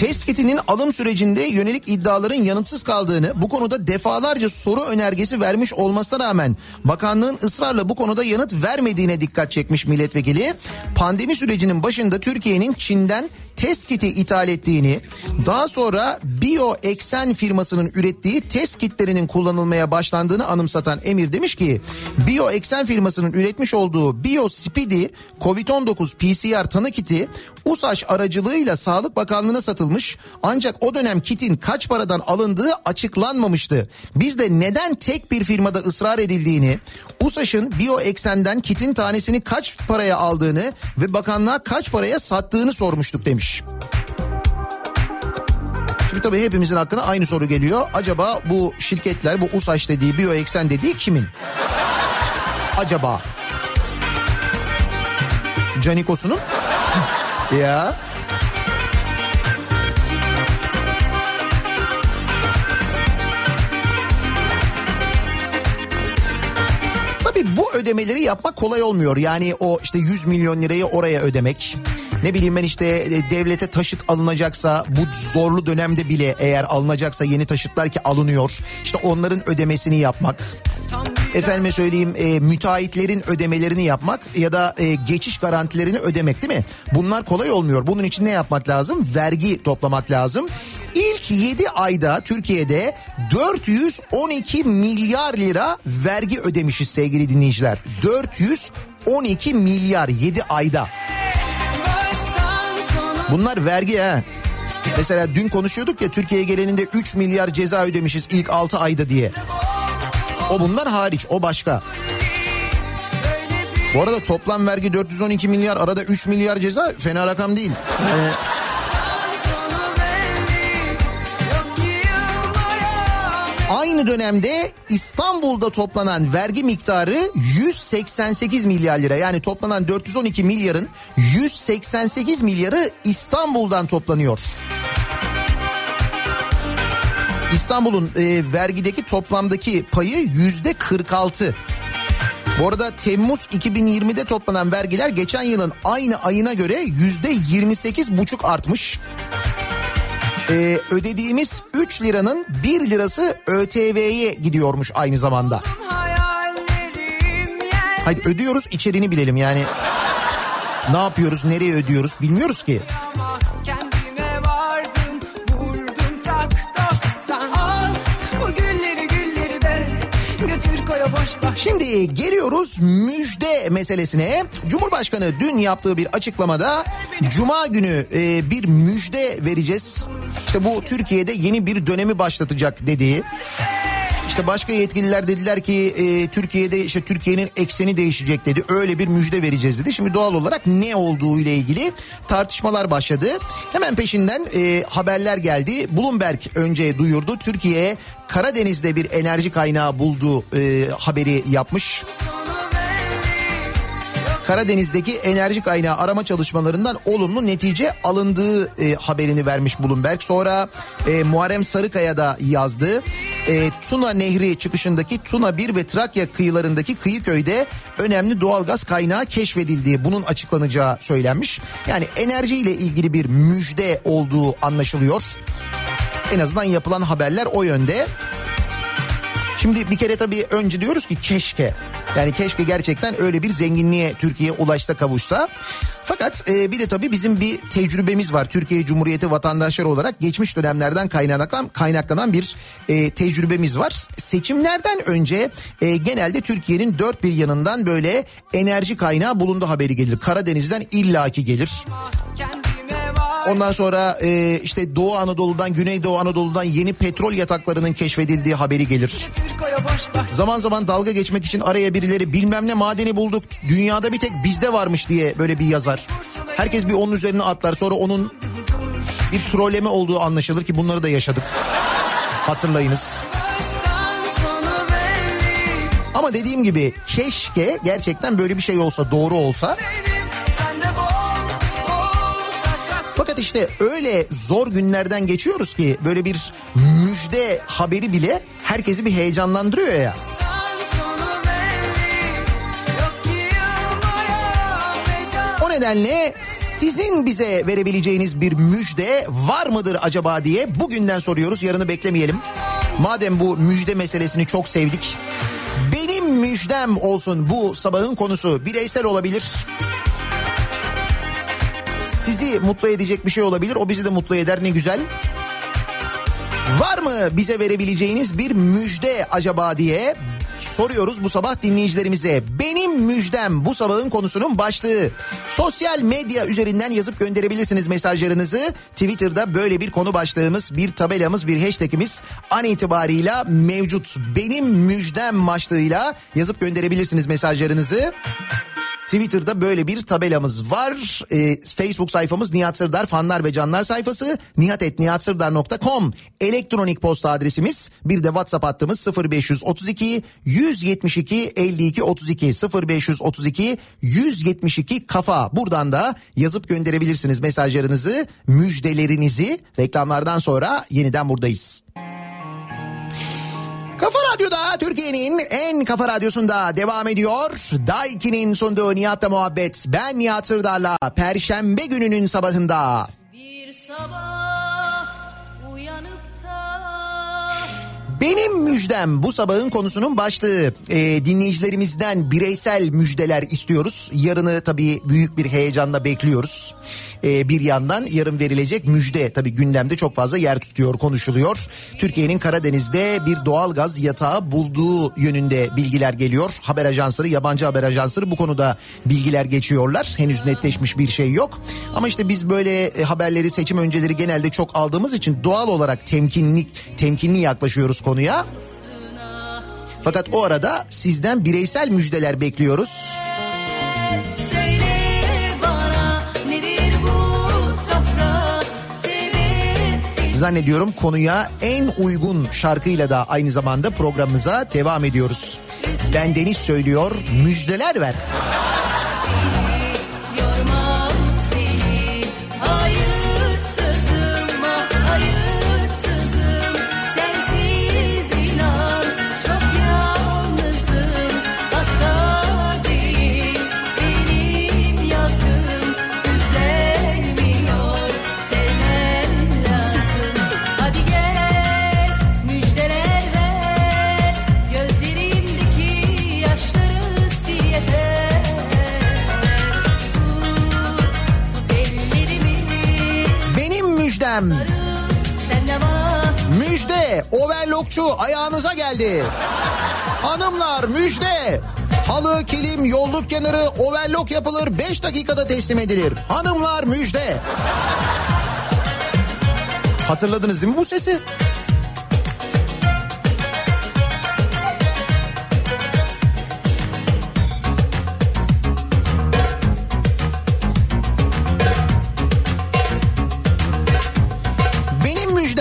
Test kitinin alım sürecinde yönelik iddiaların yanıtsız kaldığını, bu konuda defalarca soru önergesi vermiş olmasına rağmen bakanlığın ısrarla bu konuda yanıt vermediğine dikkat çekmiş milletvekili. Pandemi sürecinin başında Türkiye'nin Çin'den test kiti ithal ettiğini, daha sonra BioExen firmasının ürettiği test kitlerinin kullanılmaya başlandığını anımsatan Emir demiş ki BioExen firmasının üretmiş olduğu BioSpeedy COVID-19 PCR tanı kiti USAŞ aracılığıyla Sağlık Bakanlığı'na satılmış ancak o dönem kitin kaç paradan alındığı açıklanmamıştı. Biz de neden tek bir firmada ısrar edildiğini, USAŞ'ın BioExen'den kitin tanesini kaç paraya aldığını ve bakanlığa kaç paraya sattığını sormuştuk demiş. Şimdi tabii hepimizin hakkında aynı soru geliyor. Acaba bu şirketler bu USAŞ dediği BioExen dediği kimin? Acaba? Canikos'unun? Ya. Tabii bu ödemeleri yapmak kolay olmuyor. Yani o işte 100 milyon lirayı oraya ödemek. Ne bileyim ben işte e, devlete taşıt alınacaksa bu zorlu dönemde bile eğer alınacaksa yeni taşıtlar ki alınıyor. İşte onların ödemesini yapmak. Efendime söyleyeyim e, müteahhitlerin ödemelerini yapmak ya da e, geçiş garantilerini ödemek değil mi? Bunlar kolay olmuyor. Bunun için ne yapmak lazım? Vergi toplamak lazım. İlk 7 ayda Türkiye'de 412 milyar lira vergi ödemişiz sevgili dinleyiciler. 412 milyar 7 ayda. Bunlar vergi ha. Mesela dün konuşuyorduk ya Türkiye'ye geleninde 3 milyar ceza ödemişiz ilk 6 ayda diye. O bunlar hariç o başka. Bu arada toplam vergi 412 milyar arada 3 milyar ceza fena rakam değil. Ee, Aynı dönemde İstanbul'da toplanan vergi miktarı 188 milyar lira. Yani toplanan 412 milyarın 188 milyarı İstanbul'dan toplanıyor. İstanbul'un e, vergideki toplamdaki payı yüzde 46. Bu arada Temmuz 2020'de toplanan vergiler geçen yılın aynı ayına göre yüzde 28 buçuk artmış. Ee, ödediğimiz 3 liranın 1 lirası ÖTV'ye gidiyormuş aynı zamanda. Hayır ödüyoruz içeriğini bilelim yani. Ne yapıyoruz nereye ödüyoruz bilmiyoruz ki. Şimdi geliyoruz müjde meselesine. Cumhurbaşkanı dün yaptığı bir açıklamada Cuma günü e, bir müjde vereceğiz. İşte bu Türkiye'de yeni bir dönemi başlatacak dediği. İşte başka yetkililer dediler ki e, Türkiye'de işte Türkiye'nin ekseni değişecek dedi. Öyle bir müjde vereceğiz dedi. Şimdi doğal olarak ne olduğu ile ilgili tartışmalar başladı. Hemen peşinden e, haberler geldi. Bloomberg önce duyurdu. Türkiye Karadeniz'de bir enerji kaynağı bulduğu e, haberi yapmış. Karadeniz'deki enerji kaynağı arama çalışmalarından olumlu netice alındığı e, haberini vermiş Bloomberg. Sonra e, Muharrem Sarıkaya da yazdı. E, Tuna Nehri çıkışındaki Tuna 1 ve Trakya kıyılarındaki kıyı köyde önemli doğalgaz kaynağı keşfedildiği bunun açıklanacağı söylenmiş. Yani enerji ile ilgili bir müjde olduğu anlaşılıyor. En azından yapılan haberler o yönde. Şimdi bir kere tabii önce diyoruz ki keşke. Yani keşke gerçekten öyle bir zenginliğe Türkiye ulaşsa kavuşsa. Fakat e, bir de tabii bizim bir tecrübemiz var. Türkiye Cumhuriyeti vatandaşları olarak geçmiş dönemlerden kaynaklanan, kaynaklanan bir e, tecrübemiz var. Seçimlerden önce e, genelde Türkiye'nin dört bir yanından böyle enerji kaynağı bulundu haberi gelir. Karadeniz'den illaki gelir. Ondan sonra e, işte Doğu Anadolu'dan, Güneydoğu Anadolu'dan yeni petrol yataklarının keşfedildiği haberi gelir. Zaman zaman dalga geçmek için araya birileri bilmem ne madeni bulduk. Dünyada bir tek bizde varmış diye böyle bir yazar. Herkes bir onun üzerine atlar. Sonra onun bir trolleme olduğu anlaşılır ki bunları da yaşadık. Hatırlayınız. Belli. Ama dediğim gibi keşke gerçekten böyle bir şey olsa doğru olsa. Benim Fakat işte öyle zor günlerden geçiyoruz ki böyle bir müjde haberi bile herkesi bir heyecanlandırıyor ya. O nedenle sizin bize verebileceğiniz bir müjde var mıdır acaba diye bugünden soruyoruz. Yarını beklemeyelim. Madem bu müjde meselesini çok sevdik. Benim müjdem olsun bu sabahın konusu. Bireysel olabilir. Sizi mutlu edecek bir şey olabilir. O bizi de mutlu eder ne güzel. Var mı bize verebileceğiniz bir müjde acaba diye soruyoruz bu sabah dinleyicilerimize. Benim müjdem bu sabahın konusunun başlığı. Sosyal medya üzerinden yazıp gönderebilirsiniz mesajlarınızı. Twitter'da böyle bir konu başlığımız, bir tabelamız, bir hashtagimiz an itibarıyla mevcut. Benim müjdem başlığıyla yazıp gönderebilirsiniz mesajlarınızı. Twitter'da böyle bir tabelamız var. Ee, Facebook sayfamız Nihat Sırdar fanlar ve canlar sayfası nihatetnihatsırdar.com elektronik posta adresimiz bir de WhatsApp hattımız 0532 172 52 32 0532 172 kafa. Buradan da yazıp gönderebilirsiniz mesajlarınızı, müjdelerinizi. Reklamlardan sonra yeniden buradayız. Kafa Türkiye'nin en kafa radyosunda devam ediyor. Daiki'nin sunduğu Nihat'la muhabbet. Ben Nihat Sırdar'la Perşembe gününün sabahında. Bir sabah uyanıp da Benim müjdem bu sabahın konusunun başlığı. Ee, dinleyicilerimizden bireysel müjdeler istiyoruz. Yarını tabii büyük bir heyecanla bekliyoruz. Ee, bir yandan yarın verilecek müjde tabii gündemde çok fazla yer tutuyor, konuşuluyor. Türkiye'nin Karadeniz'de bir doğal gaz yatağı bulduğu yönünde bilgiler geliyor. Haber ajansları, yabancı haber ajansları bu konuda bilgiler geçiyorlar. Henüz netleşmiş bir şey yok. Ama işte biz böyle e, haberleri seçim önceleri genelde çok aldığımız için doğal olarak temkinli temkinli yaklaşıyoruz konuya. Fakat o arada sizden bireysel müjdeler bekliyoruz. söyle Zannediyorum konuya en uygun şarkıyla da aynı zamanda programımıza devam ediyoruz. Ben Deniz söylüyor, müjdeler ver. yormam seni hayırsızım Bana müjde, overlockçu ayağınıza geldi. Hanımlar müjde. Halı, kilim, yolluk kenarı overlock yapılır 5 dakikada teslim edilir. Hanımlar müjde. Hatırladınız değil mi bu sesi?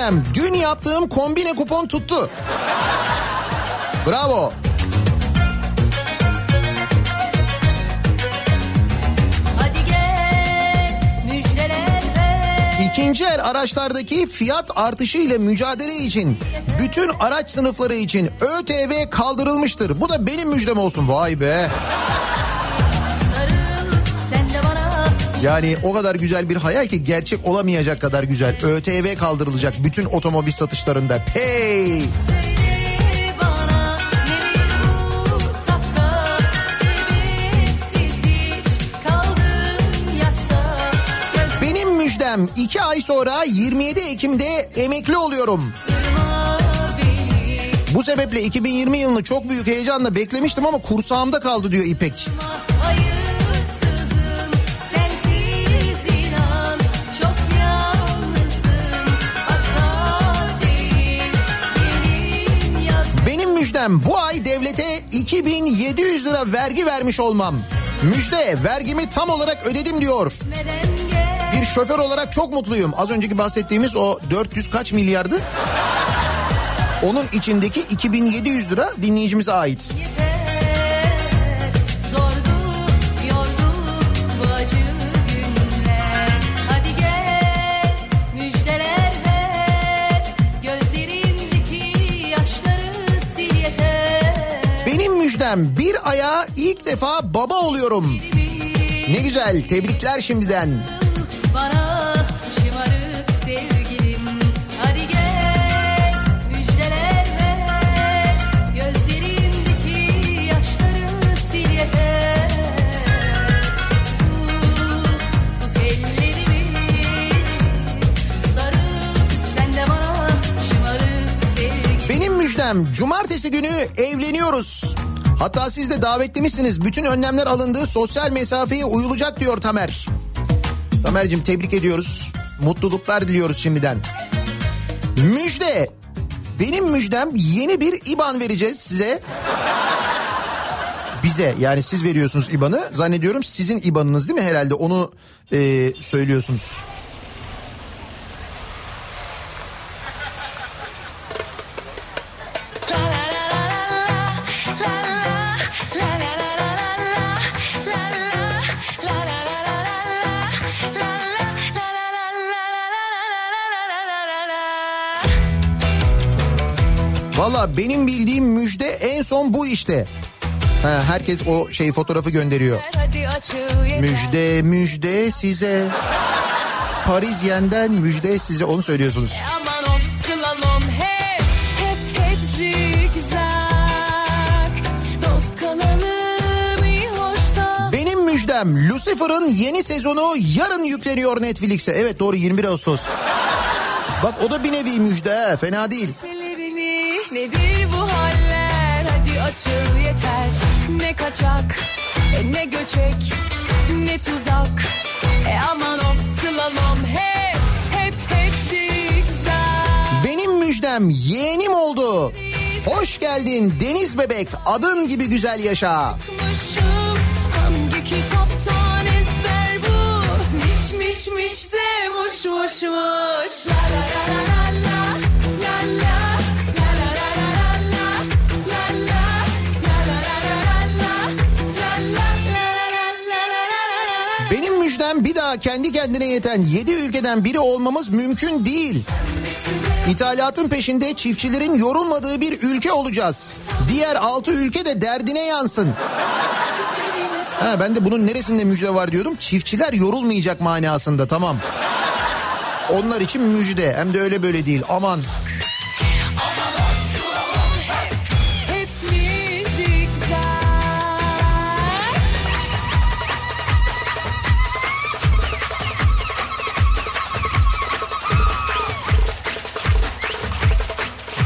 Müjdem dün yaptığım kombine kupon tuttu. Bravo. İkinci el araçlardaki fiyat artışı ile mücadele için bütün araç sınıfları için ÖTV kaldırılmıştır. Bu da benim müjdem olsun. Vay be. Yani o kadar güzel bir hayal ki gerçek olamayacak kadar güzel. ÖTV kaldırılacak bütün otomobil satışlarında. Hey! Benim müjdem 2 ay sonra 27 Ekim'de emekli oluyorum. Bu sebeple 2020 yılını çok büyük heyecanla beklemiştim ama kursağımda kaldı diyor İpek. hayırsızım Müjdem bu ay devlete 2700 lira vergi vermiş olmam. Müjde vergimi tam olarak ödedim diyor. Bir şoför olarak çok mutluyum. Az önceki bahsettiğimiz o 400 kaç milyardı? Onun içindeki 2700 lira dinleyicimize ait. yeter Efendim bir aya ilk defa baba oluyorum. Ne güzel tebrikler şimdiden. Bana şımarık sevgilim hadi gel. Benim müjdem cumartesi günü evleniyoruz. Hatta siz de davetlemişsiniz. Bütün önlemler alındı. Sosyal mesafeye uyulacak diyor Tamer. Tamer'cim tebrik ediyoruz. Mutluluklar diliyoruz şimdiden. Müjde. Benim müjdem yeni bir IBAN vereceğiz size. Bize yani siz veriyorsunuz IBAN'ı. Zannediyorum sizin IBAN'ınız değil mi herhalde onu e, söylüyorsunuz. Valla benim bildiğim müjde en son bu işte. Ha, herkes o şey fotoğrafı gönderiyor. Müjde müjde size. Parisyenden müjde size onu söylüyorsunuz. Hoşta Benim müjdem Lucifer'ın yeni sezonu yarın yükleniyor Netflix'e. Evet doğru 21 Ağustos. Bak o da bir nevi müjde fena değil. Şeylerini nedir bu haller hadi açıl yeter Ne kaçak e, ne göçek ne tuzak E aman of slalom hep hep hep zigzag Benim müjdem yeğenim oldu. Hoş geldin Deniz Bebek adın gibi güzel yaşa. Mışım, kendi kendine yeten 7 ülkeden biri olmamız mümkün değil. İthalatın peşinde çiftçilerin yorulmadığı bir ülke olacağız. Diğer 6 ülke de derdine yansın. Ha, ben de bunun neresinde müjde var diyordum. Çiftçiler yorulmayacak manasında tamam. Onlar için müjde hem de öyle böyle değil aman.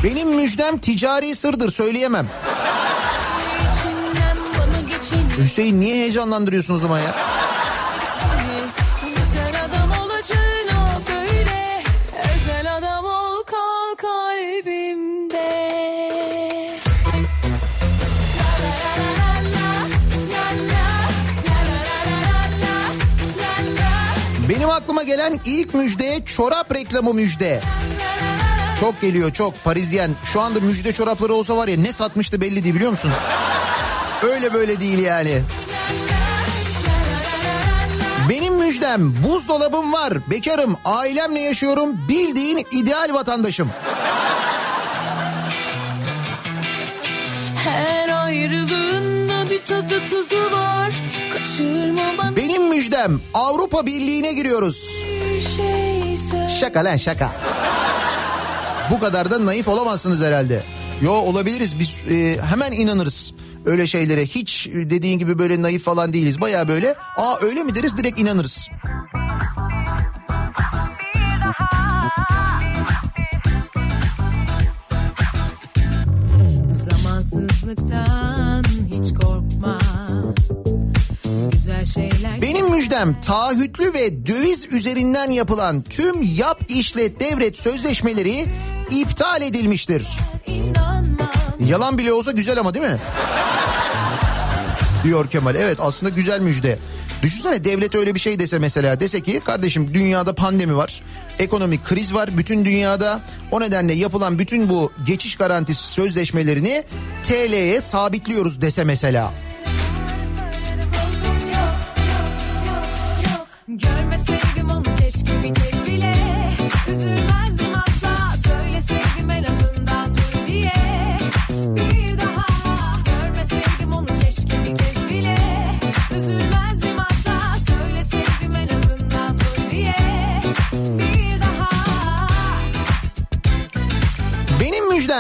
Benim müjdem ticari sırdır söyleyemem. Hüseyin niye heyecanlandırıyorsunuz o zaman ya? Benim aklıma gelen ilk müjdeye çorap reklamı müjde. Çok geliyor çok Parisyen. Şu anda müjde çorapları olsa var ya ne satmıştı belli değil biliyor musun? Öyle böyle değil yani. Benim müjdem buzdolabım var. Bekarım, ailemle yaşıyorum. Bildiğin ideal vatandaşım. Her ayrılığında bir tadı tuzu var Kaçırma bana Benim müjdem Avrupa Birliği'ne giriyoruz. şey Şaka lan şaka. Bu kadar da naif olamazsınız herhalde. Yo olabiliriz biz e, hemen inanırız öyle şeylere. Hiç dediğin gibi böyle naif falan değiliz. Baya böyle aa öyle mi deriz direkt inanırız. Zamansızlıktan hiç korkma. Benim müjdem taahhütlü ve döviz üzerinden yapılan tüm yap işlet devret sözleşmeleri iptal edilmiştir. Yalan bile olsa güzel ama değil mi? Diyor Kemal. Evet aslında güzel müjde. Düşünsene devlet öyle bir şey dese mesela dese ki kardeşim dünyada pandemi var. Ekonomik kriz var bütün dünyada. O nedenle yapılan bütün bu geçiş garantisi sözleşmelerini TL'ye sabitliyoruz dese mesela.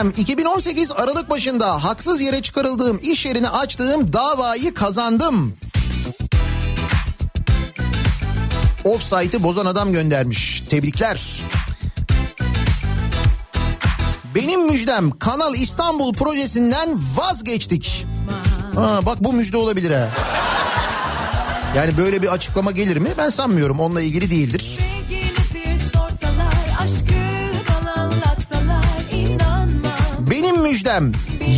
Müjdem 2018 Aralık başında haksız yere çıkarıldığım iş yerini açtığım davayı kazandım. Offsite'ı bozan adam göndermiş. Tebrikler. Benim müjdem Kanal İstanbul projesinden vazgeçtik. Ha, bak bu müjde olabilir ha. Yani böyle bir açıklama gelir mi? Ben sanmıyorum. Onunla ilgili değildir. Sevgilidir Benim müjdem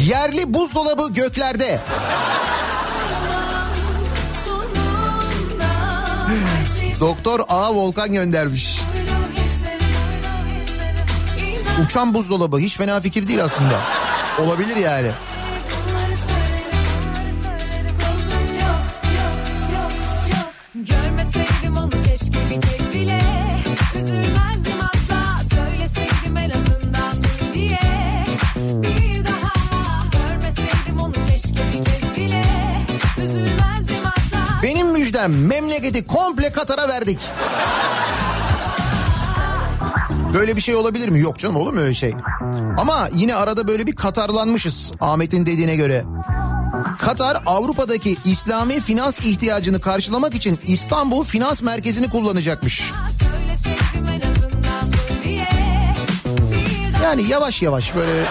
yerli buzdolabı göklerde. Doktor A Volkan göndermiş. Uçan buzdolabı hiç fena fikir değil aslında. Olabilir yani. Müjdem memleketi komple Katar'a verdik. Böyle bir şey olabilir mi? Yok canım olur mu öyle şey? Ama yine arada böyle bir Katarlanmışız Ahmet'in dediğine göre. Katar Avrupa'daki İslami finans ihtiyacını karşılamak için İstanbul Finans Merkezi'ni kullanacakmış. Yani yavaş yavaş böyle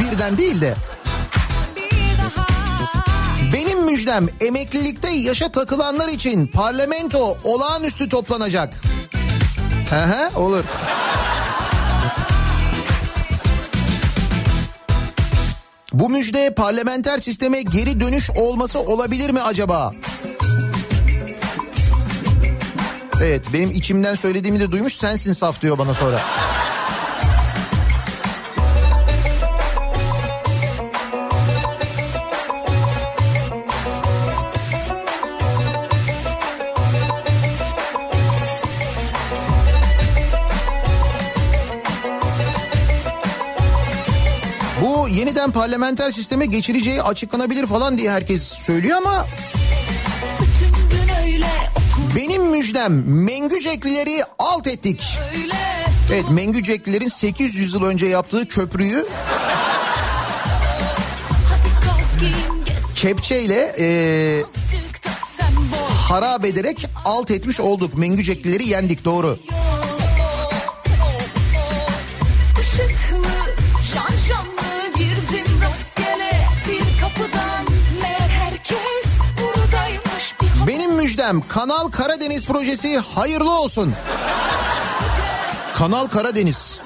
birden değil de. Müjdem emeklilikte yaşa takılanlar için parlamento olağanüstü toplanacak. Hı hı olur. Bu müjde parlamenter sisteme geri dönüş olması olabilir mi acaba? Evet benim içimden söylediğimi de duymuş sensin saf diyor bana sonra. Yeniden parlamenter sisteme geçireceği açıklanabilir falan diye herkes söylüyor ama benim müjdem Mengüceklileri alt ettik. Evet Mengüceklilerin 800 yıl önce yaptığı köprüyü kepçeyle e, harap ederek alt etmiş olduk. Mengüceklileri yendik doğru. Işıklı, Müjdem Kanal Karadeniz projesi hayırlı olsun. Kanal Karadeniz.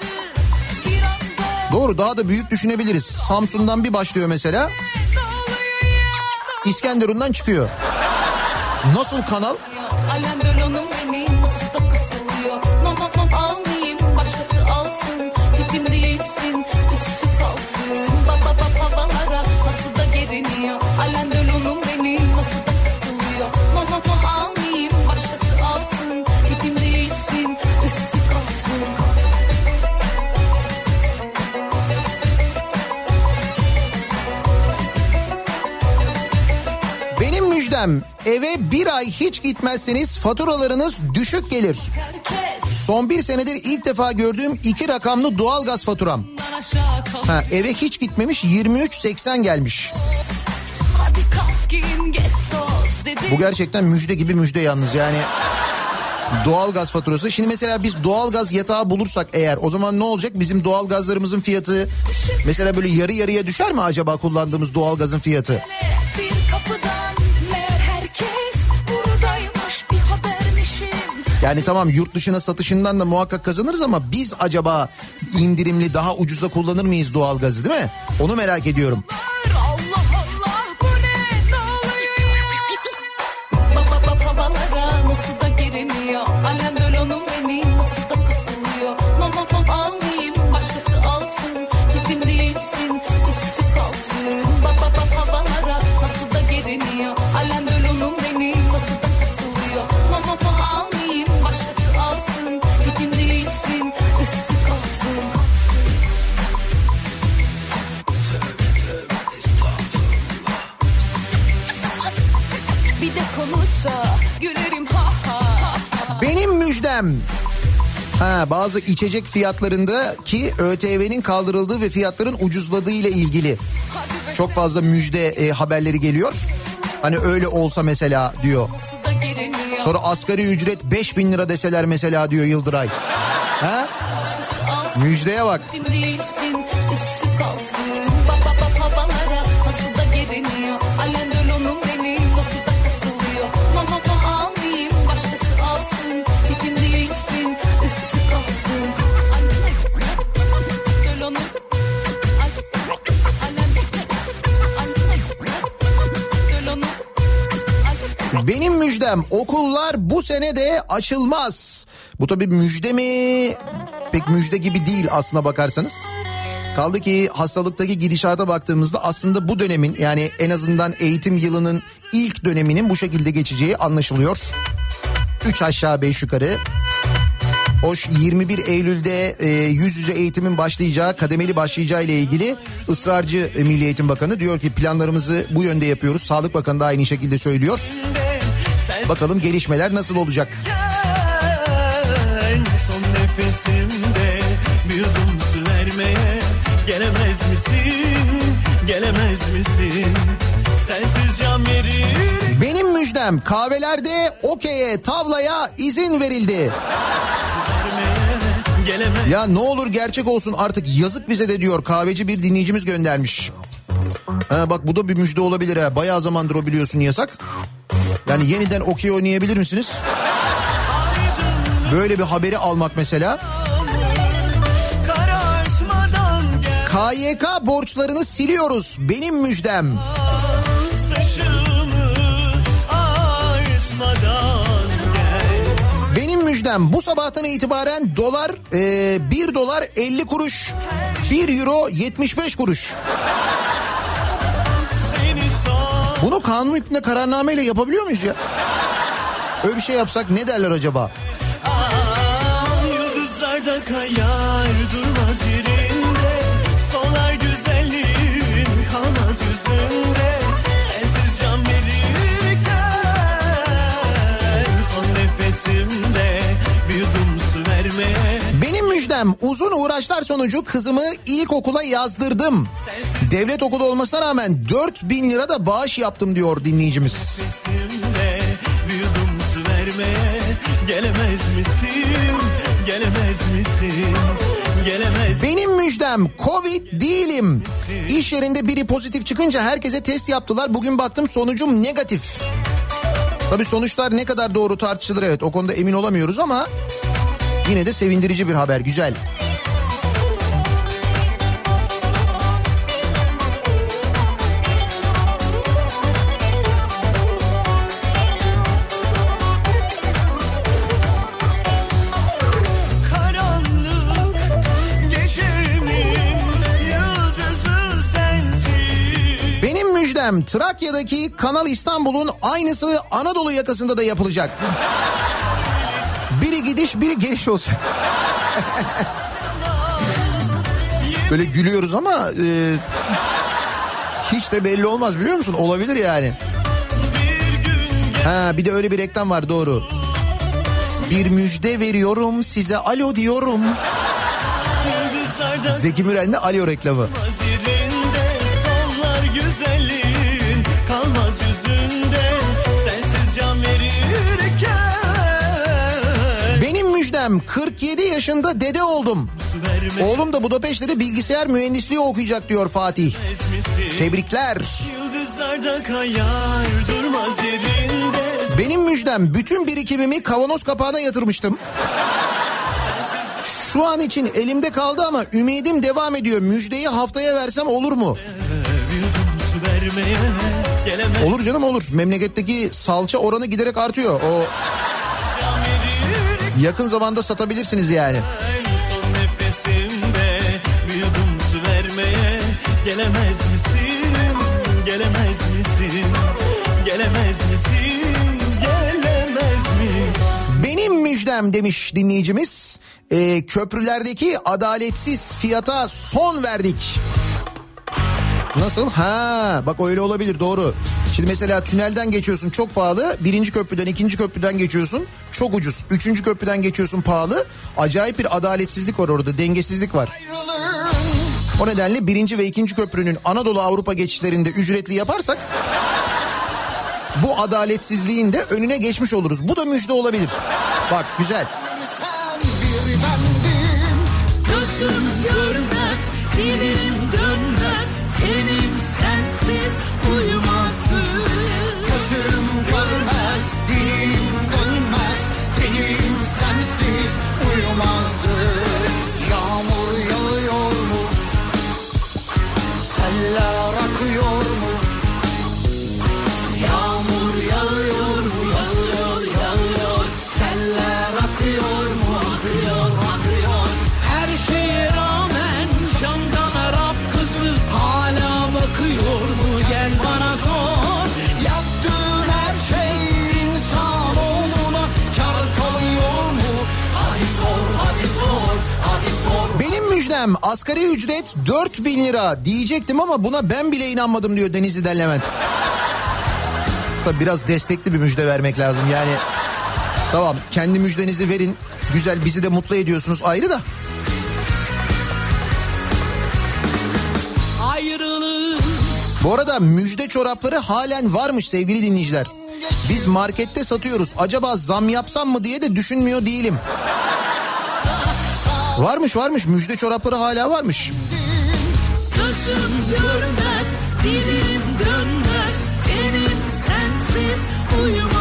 Doğru daha da büyük düşünebiliriz. Samsun'dan bir başlıyor mesela. İskenderun'dan çıkıyor. Nasıl kanal? Müjdem eve bir ay hiç gitmezseniz faturalarınız düşük gelir. Son bir senedir ilk defa gördüğüm iki rakamlı doğalgaz faturam. Ha, eve hiç gitmemiş 23.80 gelmiş. Bu gerçekten müjde gibi müjde yalnız yani. Doğalgaz faturası. Şimdi mesela biz doğalgaz yatağı bulursak eğer o zaman ne olacak? Bizim doğalgazlarımızın fiyatı mesela böyle yarı yarıya düşer mi acaba kullandığımız doğalgazın fiyatı? Yani tamam yurt dışına satışından da muhakkak kazanırız ama biz acaba indirimli daha ucuza kullanır mıyız doğalgazı değil mi? Onu merak ediyorum. Müjdem. Ha, bazı içecek fiyatlarındaki ÖTV'nin kaldırıldığı ve fiyatların ucuzladığı ile ilgili çok fazla müjde e, haberleri geliyor. Hani öyle olsa mesela diyor. Sonra asgari ücret 5000 lira deseler mesela diyor Yıldıray. Ha? Müjdeye bak. Benim müjdem okullar bu sene de açılmaz. Bu tabii müjde mi? Pek müjde gibi değil aslına bakarsanız. Kaldı ki hastalıktaki gidişata baktığımızda aslında bu dönemin yani en azından eğitim yılının ilk döneminin bu şekilde geçeceği anlaşılıyor. 3 aşağı 5 yukarı. Hoş 21 Eylül'de e, yüz yüze eğitimin başlayacağı, kademeli başlayacağı ile ilgili ısrarcı Milli Eğitim Bakanı diyor ki planlarımızı bu yönde yapıyoruz. Sağlık Bakanı da aynı şekilde söylüyor. Bakalım gelişmeler nasıl olacak? Sen son nefesimde bir yudum vermeye gelemez misin? Gelemez misin? Sensiz can verir Benim müjdem kahvelerde okey'e tavlaya izin verildi. Ya ne olur gerçek olsun artık yazık bize de diyor kahveci bir dinleyicimiz göndermiş. Ha bak bu da bir müjde olabilir ha. Bayağı zamandır o biliyorsun yasak. Yani yeniden okey oynayabilir misiniz? Böyle bir haberi almak mesela. KYK borçlarını siliyoruz. Benim müjdem. Benim müjdem bu sabahtan itibaren dolar e, 1 dolar 50 kuruş. 1 euro 75 kuruş. Bunu kanun hükmünde kararnameyle yapabiliyor muyuz ya? Öyle bir şey yapsak ne derler acaba? Yıldızlarda kayar Müjdem uzun uğraşlar sonucu kızımı ilkokula yazdırdım. Devlet okulu olmasına rağmen 4000 lira da bağış yaptım diyor dinleyicimiz. Su vermeye Gelemez misin? Gelemez misin? Benim müjdem Covid değilim. İş yerinde biri pozitif çıkınca herkese test yaptılar. Bugün baktım sonucum negatif. Tabii sonuçlar ne kadar doğru tartışılır evet o konuda emin olamıyoruz ama yine de sevindirici bir haber güzel. Trakya'daki Kanal İstanbul'un aynısı Anadolu yakasında da yapılacak. Gidiş biri geliş olacak. Böyle gülüyoruz ama e, hiç de belli olmaz biliyor musun? Olabilir yani. Ha bir de öyle bir reklam var doğru. Bir müjde veriyorum size alo diyorum. Zeki Müren'le alo reklamı. Müjdem 47 yaşında dede oldum. Oğlum da Budapeşte'de bilgisayar mühendisliği okuyacak diyor Fatih. Tebrikler. Benim müjdem bütün birikimimi kavanoz kapağına yatırmıştım. Şu an için elimde kaldı ama ümidim devam ediyor. Müjdeyi haftaya versem olur mu? Olur canım olur. Memleketteki salça oranı giderek artıyor. O yakın zamanda satabilirsiniz yani. Gelemez misin? Gelemez misin? Gelemez misin? Gelemez? Benim müjdem demiş dinleyicimiz. Ee, köprülerdeki adaletsiz fiyata son verdik. Nasıl? Ha bak öyle olabilir doğru. Şimdi mesela tünelden geçiyorsun çok pahalı. Birinci köprüden ikinci köprüden geçiyorsun çok ucuz. Üçüncü köprüden geçiyorsun pahalı. Acayip bir adaletsizlik var orada dengesizlik var. O nedenle birinci ve ikinci köprünün Anadolu Avrupa geçişlerinde ücretli yaparsak bu adaletsizliğin de önüne geçmiş oluruz. Bu da müjde olabilir. Bak güzel. Müjdem asgari ücret 4000 lira diyecektim ama buna ben bile inanmadım diyor Denizli'den Levent. Tabii biraz destekli bir müjde vermek lazım yani. Tamam kendi müjdenizi verin. Güzel bizi de mutlu ediyorsunuz ayrı da. Bu arada müjde çorapları halen varmış sevgili dinleyiciler. Biz markette satıyoruz. Acaba zam yapsam mı diye de düşünmüyor değilim. Varmış varmış müjde çorapları hala varmış. Gözüm görmez, dilim dönmez, tenim sensiz uyumazdı.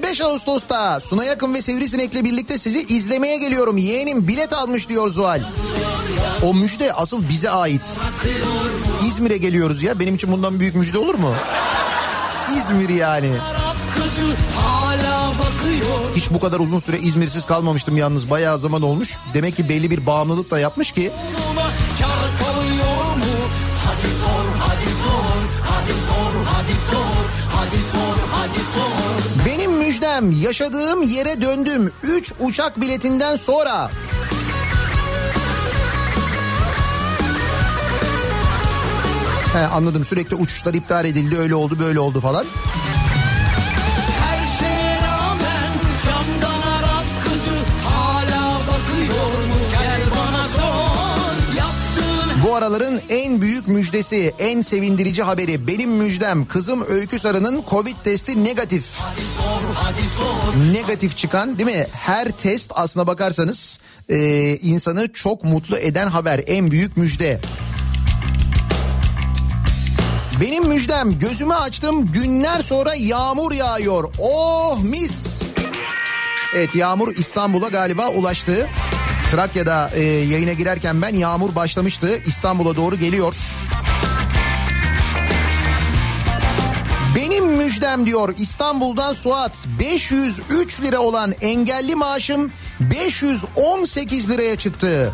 25 Ağustos'ta Suna Yakın ve Sivrisinek'le birlikte sizi izlemeye geliyorum. Yeğenim bilet almış diyor Zuhal. O müjde asıl bize ait. İzmir'e geliyoruz ya. Benim için bundan büyük müjde olur mu? İzmir yani. Hiç bu kadar uzun süre İzmirsiz kalmamıştım yalnız. Bayağı zaman olmuş. Demek ki belli bir bağımlılık da yapmış ki. Müjdem yaşadığım yere döndüm. 3 uçak biletinden sonra. He, anladım sürekli uçuşlar iptal edildi öyle oldu böyle oldu falan. Araların en büyük müjdesi, en sevindirici haberi benim müjdem. Kızım Öykü Sarı'nın Covid testi negatif. Negatif çıkan değil mi? Her test aslına bakarsanız e, insanı çok mutlu eden haber. En büyük müjde. Benim müjdem gözümü açtım günler sonra yağmur yağıyor. Oh mis. Evet yağmur İstanbul'a galiba ulaştı. Trakya'da e, yayına girerken ben yağmur başlamıştı. İstanbul'a doğru geliyor. Benim müjdem diyor İstanbul'dan Suat 503 lira olan engelli maaşım 518 liraya çıktı.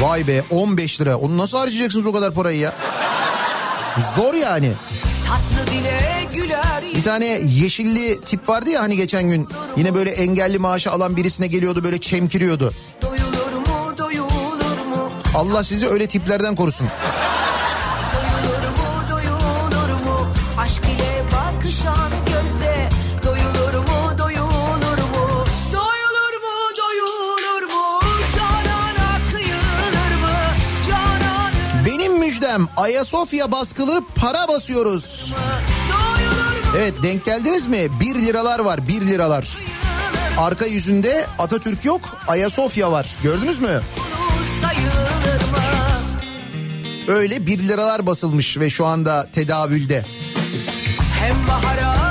Vay be 15 lira. Onu nasıl harcayacaksınız o kadar parayı ya? Zor yani. Tatlı dile güler Bir tane yeşilli tip vardı ya hani geçen gün yine böyle engelli maaşı alan birisine geliyordu böyle çemkiriyordu. Doyulur mu doyulur mu Allah sizi öyle tiplerden korusun. Müjdem Ayasofya baskılı para basıyoruz. Evet denk geldiniz mi? 1 liralar var 1 liralar. Arka yüzünde Atatürk yok Ayasofya var gördünüz mü? Öyle 1 liralar basılmış ve şu anda tedavülde. Hem bahara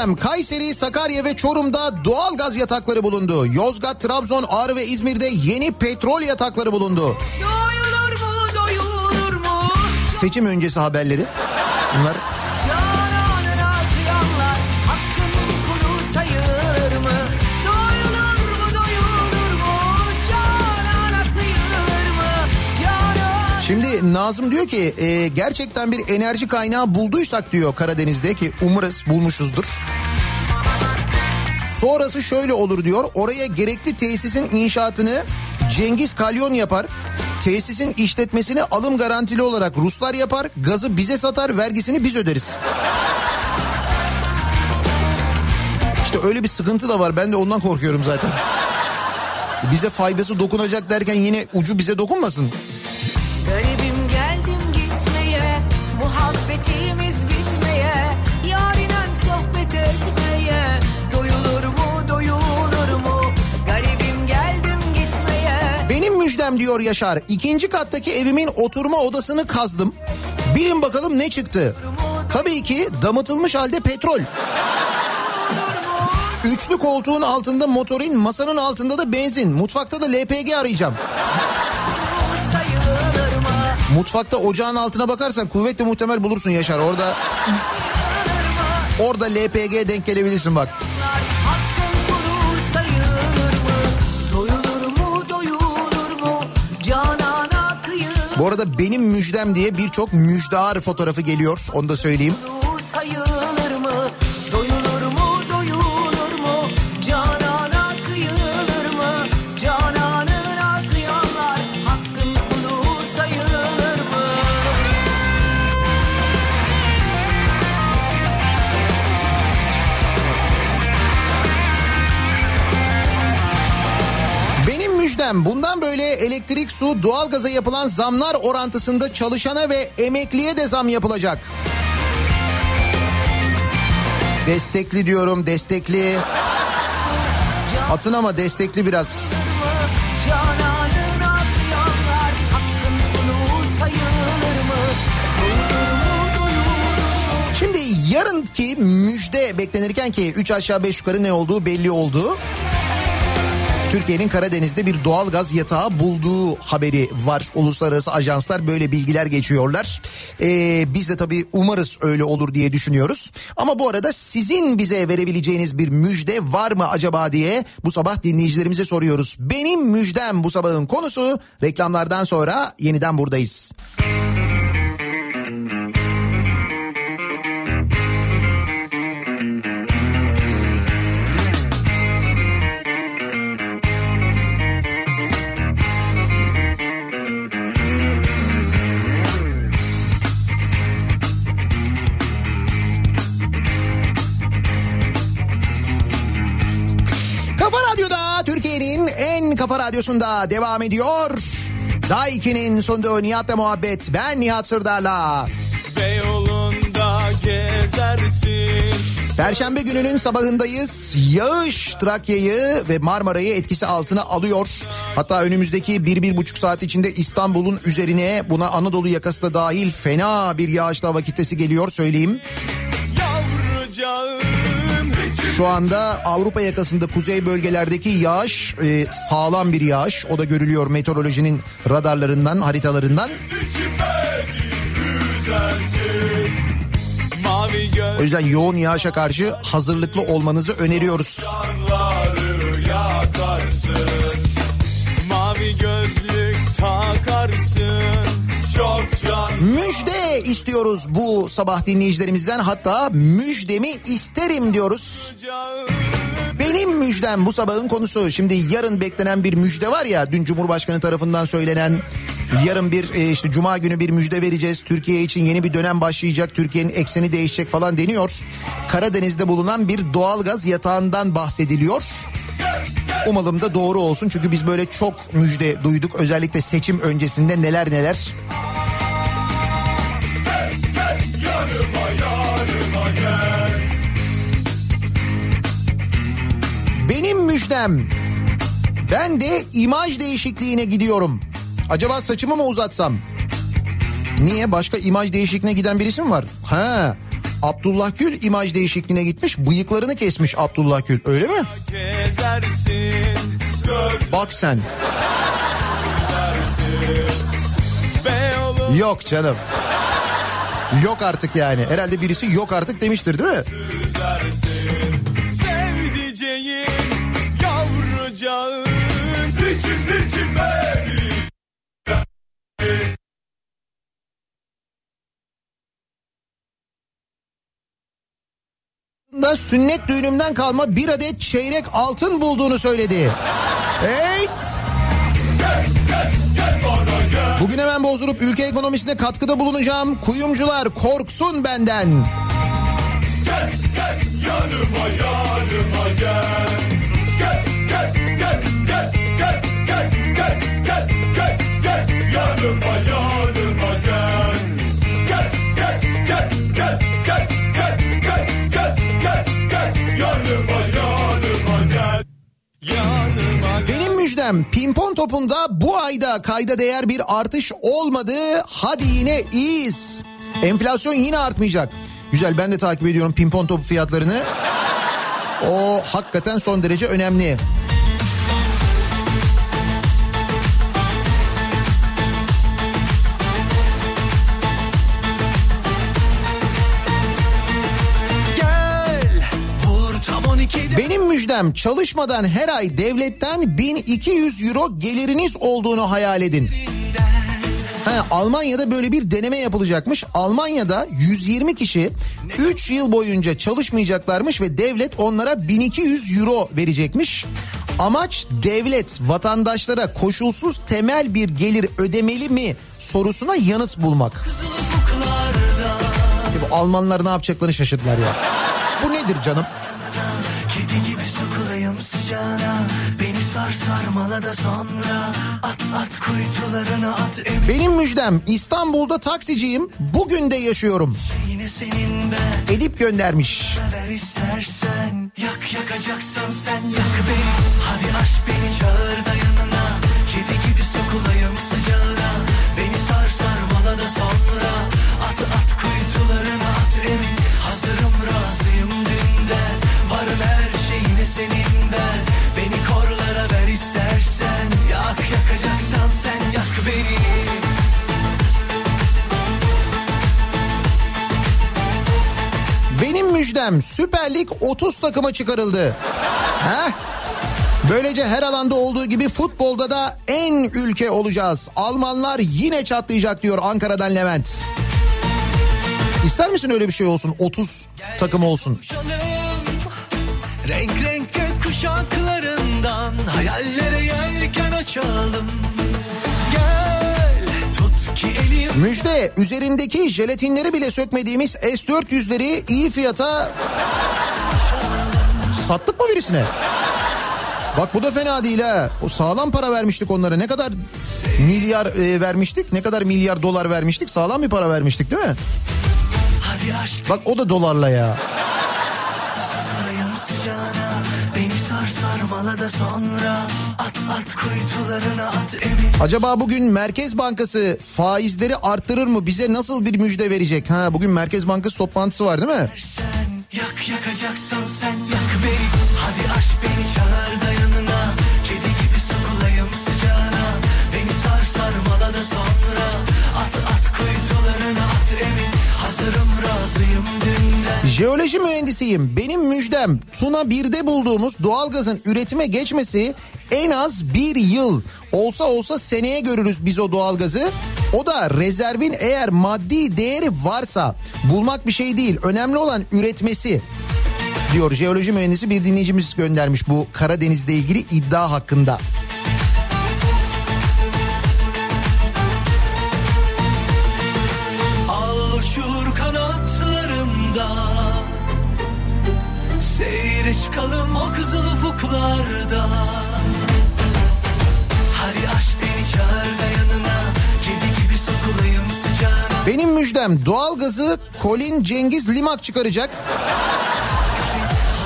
Müjdem Kayseri, Sakarya ve Çorum'da doğal gaz yatakları bulundu. Yozgat, Trabzon, Ağrı ve İzmir'de yeni petrol yatakları bulundu. Doyulur mu doyulur mu Seçim öncesi haberleri. Bunlar Şimdi Nazım diyor ki e, gerçekten bir enerji kaynağı bulduysak diyor Karadeniz'de ki umarız bulmuşuzdur. Sonrası şöyle olur diyor. Oraya gerekli tesisin inşaatını Cengiz Kalyon yapar. Tesisin işletmesini alım garantili olarak Ruslar yapar. Gazı bize satar, vergisini biz öderiz. İşte öyle bir sıkıntı da var. Ben de ondan korkuyorum zaten. Bize faydası dokunacak derken yine ucu bize dokunmasın. Müjdem diyor Yaşar. İkinci kattaki evimin oturma odasını kazdım. Bilin bakalım ne çıktı? Tabii ki damıtılmış halde petrol. Üçlü koltuğun altında motorin, masanın altında da benzin. Mutfakta da LPG arayacağım. Mutfakta ocağın altına bakarsan kuvvetle muhtemel bulursun Yaşar. Orada orada LPG denk gelebilirsin bak. Bu arada benim müjdem diye birçok müjdar fotoğrafı geliyor. Onu da söyleyeyim. sayılır Müjdem bundan böyle elektrik, su, doğalgaza yapılan zamlar orantısında çalışana ve emekliye de zam yapılacak. Destekli diyorum destekli. Atın ama destekli biraz. Şimdi yarınki müjde beklenirken ki 3 aşağı 5 yukarı ne olduğu belli oldu. Türkiye'nin Karadeniz'de bir doğalgaz yatağı bulduğu haberi var. Uluslararası ajanslar böyle bilgiler geçiyorlar. Ee, biz de tabii umarız öyle olur diye düşünüyoruz. Ama bu arada sizin bize verebileceğiniz bir müjde var mı acaba diye bu sabah dinleyicilerimize soruyoruz. Benim müjdem bu sabahın konusu reklamlardan sonra yeniden buradayız. Kafa radyosunda devam ediyor. Daiki'nin sunduğu Nihat'la muhabbet. Ben Nihat Sırdar'la. Beyoğlu'nda gezersin Perşembe gününün sabahındayız. Yağış Trakya'yı ve Marmara'yı etkisi altına alıyor. Hatta önümüzdeki bir, bir buçuk saat içinde İstanbul'un üzerine buna Anadolu yakası da dahil fena bir yağışlı hava kitlesi geliyor söyleyeyim. Şu anda Avrupa yakasında kuzey bölgelerdeki yağış e, sağlam bir yağış. O da görülüyor meteorolojinin radarlarından, haritalarından. O yüzden yoğun yağışa karşı hazırlıklı olmanızı öneriyoruz. Mavi gözlük takarsın Müjde istiyoruz bu sabah dinleyicilerimizden. Hatta müjdemi isterim diyoruz. Benim müjdem bu sabahın konusu. Şimdi yarın beklenen bir müjde var ya dün Cumhurbaşkanı tarafından söylenen yarın bir e, işte cuma günü bir müjde vereceğiz. Türkiye için yeni bir dönem başlayacak. Türkiye'nin ekseni değişecek falan deniyor. Karadeniz'de bulunan bir doğalgaz yatağından bahsediliyor. Umalım da doğru olsun çünkü biz böyle çok müjde duyduk özellikle seçim öncesinde neler neler. Benim müjdem. Ben de imaj değişikliğine gidiyorum. Acaba saçımı mı uzatsam? Niye? Başka imaj değişikliğine giden birisi mi var? Ha. Abdullah Gül imaj değişikliğine gitmiş. Bıyıklarını kesmiş Abdullah Gül. Öyle mi? gezersin Bak sen. Yok canım. Yok artık yani. Herhalde birisi yok artık demiştir değil mi? Sevdiceğim yavrucağım İçim içim beni da sünnet düğünümden kalma bir adet çeyrek altın bulduğunu söyledi. Evet. Bugün hemen bozdurup ülke ekonomisine katkıda bulunacağım. Kuyumcular korksun benden. Yanıma yanıma gel Gel gel gel gel gel gel gel gel gel gel Yanıma yanıma gel Gel gel gel gel gel gel gel gel gel gel Yanıma yanıma gel Yanıma gel Benim müjdem pimpon topunda bu ayda kayda değer bir artış olmadı. Hadi yine iyiyiz. Enflasyon yine artmayacak. Güzel ben de takip ediyorum pimpon topu fiyatlarını. O hakikaten son derece önemli. Benim müjdem çalışmadan her ay devletten 1200 euro geliriniz olduğunu hayal edin. Ha, Almanya'da böyle bir deneme yapılacakmış. Almanya'da 120 kişi 3 yıl boyunca çalışmayacaklarmış ve devlet onlara 1200 euro verecekmiş. Amaç devlet vatandaşlara koşulsuz temel bir gelir ödemeli mi sorusuna yanıt bulmak. Bu Almanlar ne yapacaklarını şaşırdılar ya. Bu nedir canım? Kedi gibi sıcağına sar sarmala da sonra At at kuytularına at emin Benim müjdem İstanbul'da taksiciyim. Bugün de yaşıyorum. Ben Edip göndermiş. ver istersen Yak yakacaksan sen yak beni Hadi aç beni çağır da Benim müjdem Süper Lig 30 takıma çıkarıldı. Heh. Böylece her alanda olduğu gibi futbolda da en ülke olacağız. Almanlar yine çatlayacak diyor Ankara'dan Levent. İster misin öyle bir şey olsun? 30 takım olsun. Renk renk kuşaklarından Hayallere yelken açalım Müjde üzerindeki jelatinleri bile sökmediğimiz S400'leri iyi fiyata sattık mı birisine? Bak bu da fena değil ha. O sağlam para vermiştik onlara. Ne kadar milyar e, vermiştik? Ne kadar milyar dolar vermiştik? Sağlam bir para vermiştik değil mi? Bak o da dolarla ya. sıcağına Beni sar sarmala da sonra At at kuytularına at emin Acaba bugün Merkez Bankası faizleri arttırır mı? Bize nasıl bir müjde verecek? Ha bugün Merkez Bankası toplantısı var değil mi? sen Yak yakacaksan sen yak beni Hadi aç beni çağır da yanına Kedi gibi sokulayım sıcağına Beni sar sarmala da sonra Jeoloji mühendisiyim. Benim müjdem Tuna 1'de bulduğumuz doğalgazın üretime geçmesi en az bir yıl. Olsa olsa seneye görürüz biz o doğalgazı. O da rezervin eğer maddi değeri varsa bulmak bir şey değil. Önemli olan üretmesi diyor jeoloji mühendisi bir dinleyicimiz göndermiş bu Karadeniz'le ilgili iddia hakkında. Ufuklarda Hadi aç beni çağır da yanına Kedi gibi sokulayım sıcağına Benim müjdem doğalgazı Colin Cengiz Limak çıkaracak.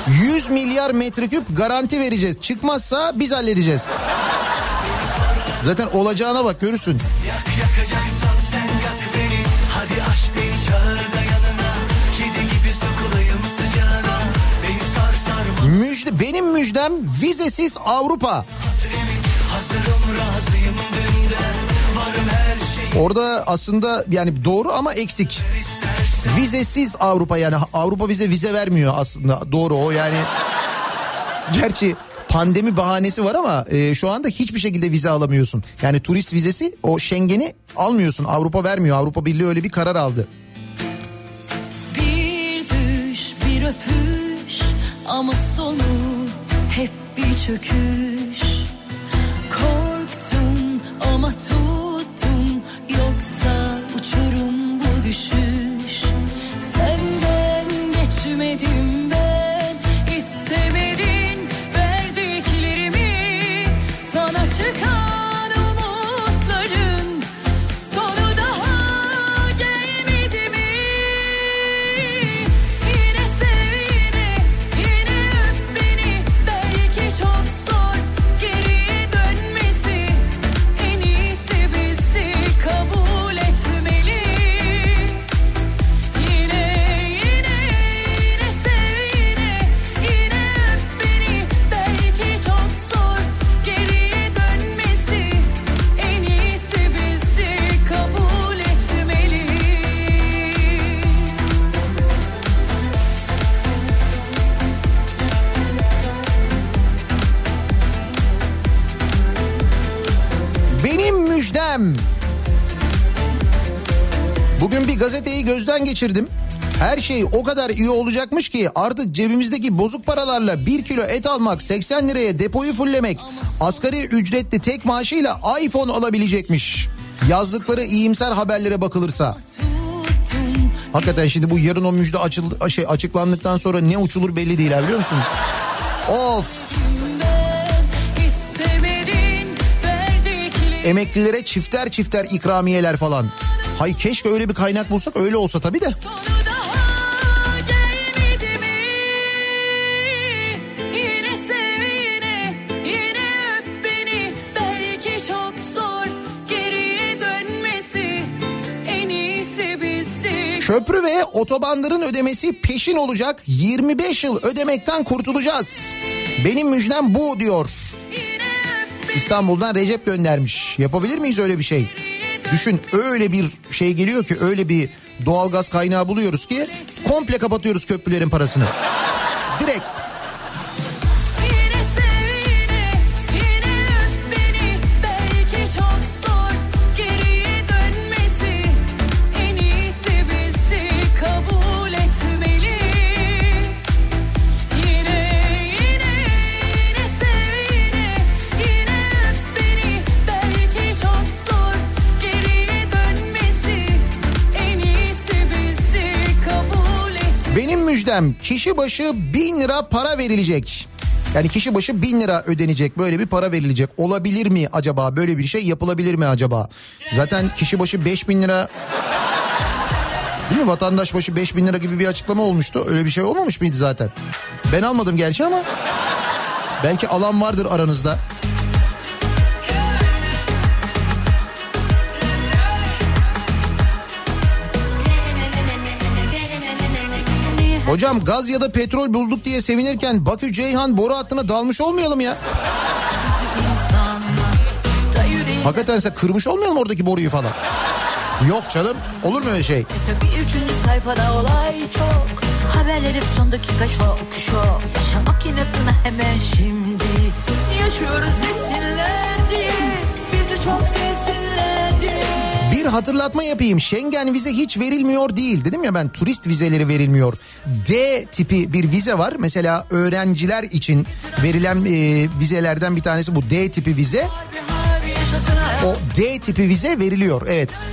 100 milyar metreküp garanti vereceğiz. Çıkmazsa biz halledeceğiz. Zaten olacağına bak görürsün. Yak yakacaksan sen yak beni Hadi aç beni çağır benim müjdem vizesiz Avrupa. Orada aslında yani doğru ama eksik. Vizesiz Avrupa yani Avrupa bize vize vermiyor aslında. Doğru o yani. Gerçi pandemi bahanesi var ama e, şu anda hiçbir şekilde vize alamıyorsun. Yani turist vizesi o Schengen'i almıyorsun. Avrupa vermiyor. Avrupa Birliği öyle bir karar aldı. Bir düş bir öpüş ama sonu hep gazeteyi gözden geçirdim. Her şey o kadar iyi olacakmış ki artık cebimizdeki bozuk paralarla bir kilo et almak 80 liraya depoyu fullemek asgari ücretli tek maaşıyla iPhone alabilecekmiş. Yazdıkları iyimser haberlere bakılırsa. Hakikaten şimdi bu yarın o müjde açıl, şey, açıklandıktan sonra ne uçulur belli değil biliyor musun? Of emeklilere çifter çifter ikramiyeler falan. Hay keşke öyle bir kaynak bulsak öyle olsa tabii de. Köprü ve otobanların ödemesi peşin olacak. 25 yıl ödemekten kurtulacağız. Benim müjdem bu diyor. İstanbul'dan Recep göndermiş. Yapabilir miyiz öyle bir şey? Düşün öyle bir şey geliyor ki öyle bir doğalgaz kaynağı buluyoruz ki komple kapatıyoruz köprülerin parasını. Direkt Müjdem kişi başı bin lira para verilecek. Yani kişi başı bin lira ödenecek böyle bir para verilecek. Olabilir mi acaba böyle bir şey yapılabilir mi acaba? Zaten kişi başı beş bin lira Değil mi? Vatandaş başı 5 bin lira gibi bir açıklama olmuştu. Öyle bir şey olmamış mıydı zaten? Ben almadım gerçi ama belki alan vardır aranızda. Hocam gaz ya da petrol bulduk diye sevinirken Bakü Ceyhan boru hattına dalmış olmayalım ya. Hakikaten sen kırmış olmayalım oradaki boruyu falan. Yok canım olur mu öyle şey? Tabii üçüncü sayfada olay çok Haberlerim son dakika şok şok Yaşamak yine buna hemen şimdi Yaşıyoruz desinler diye Bizi çok sevsinler diye Bir hatırlatma yapayım. Schengen vize hiç verilmiyor değil. Dedim ya ben turist vizeleri verilmiyor. D tipi bir vize var. Mesela öğrenciler için verilen e, vizelerden bir tanesi bu D tipi vize. O D tipi vize veriliyor. Evet.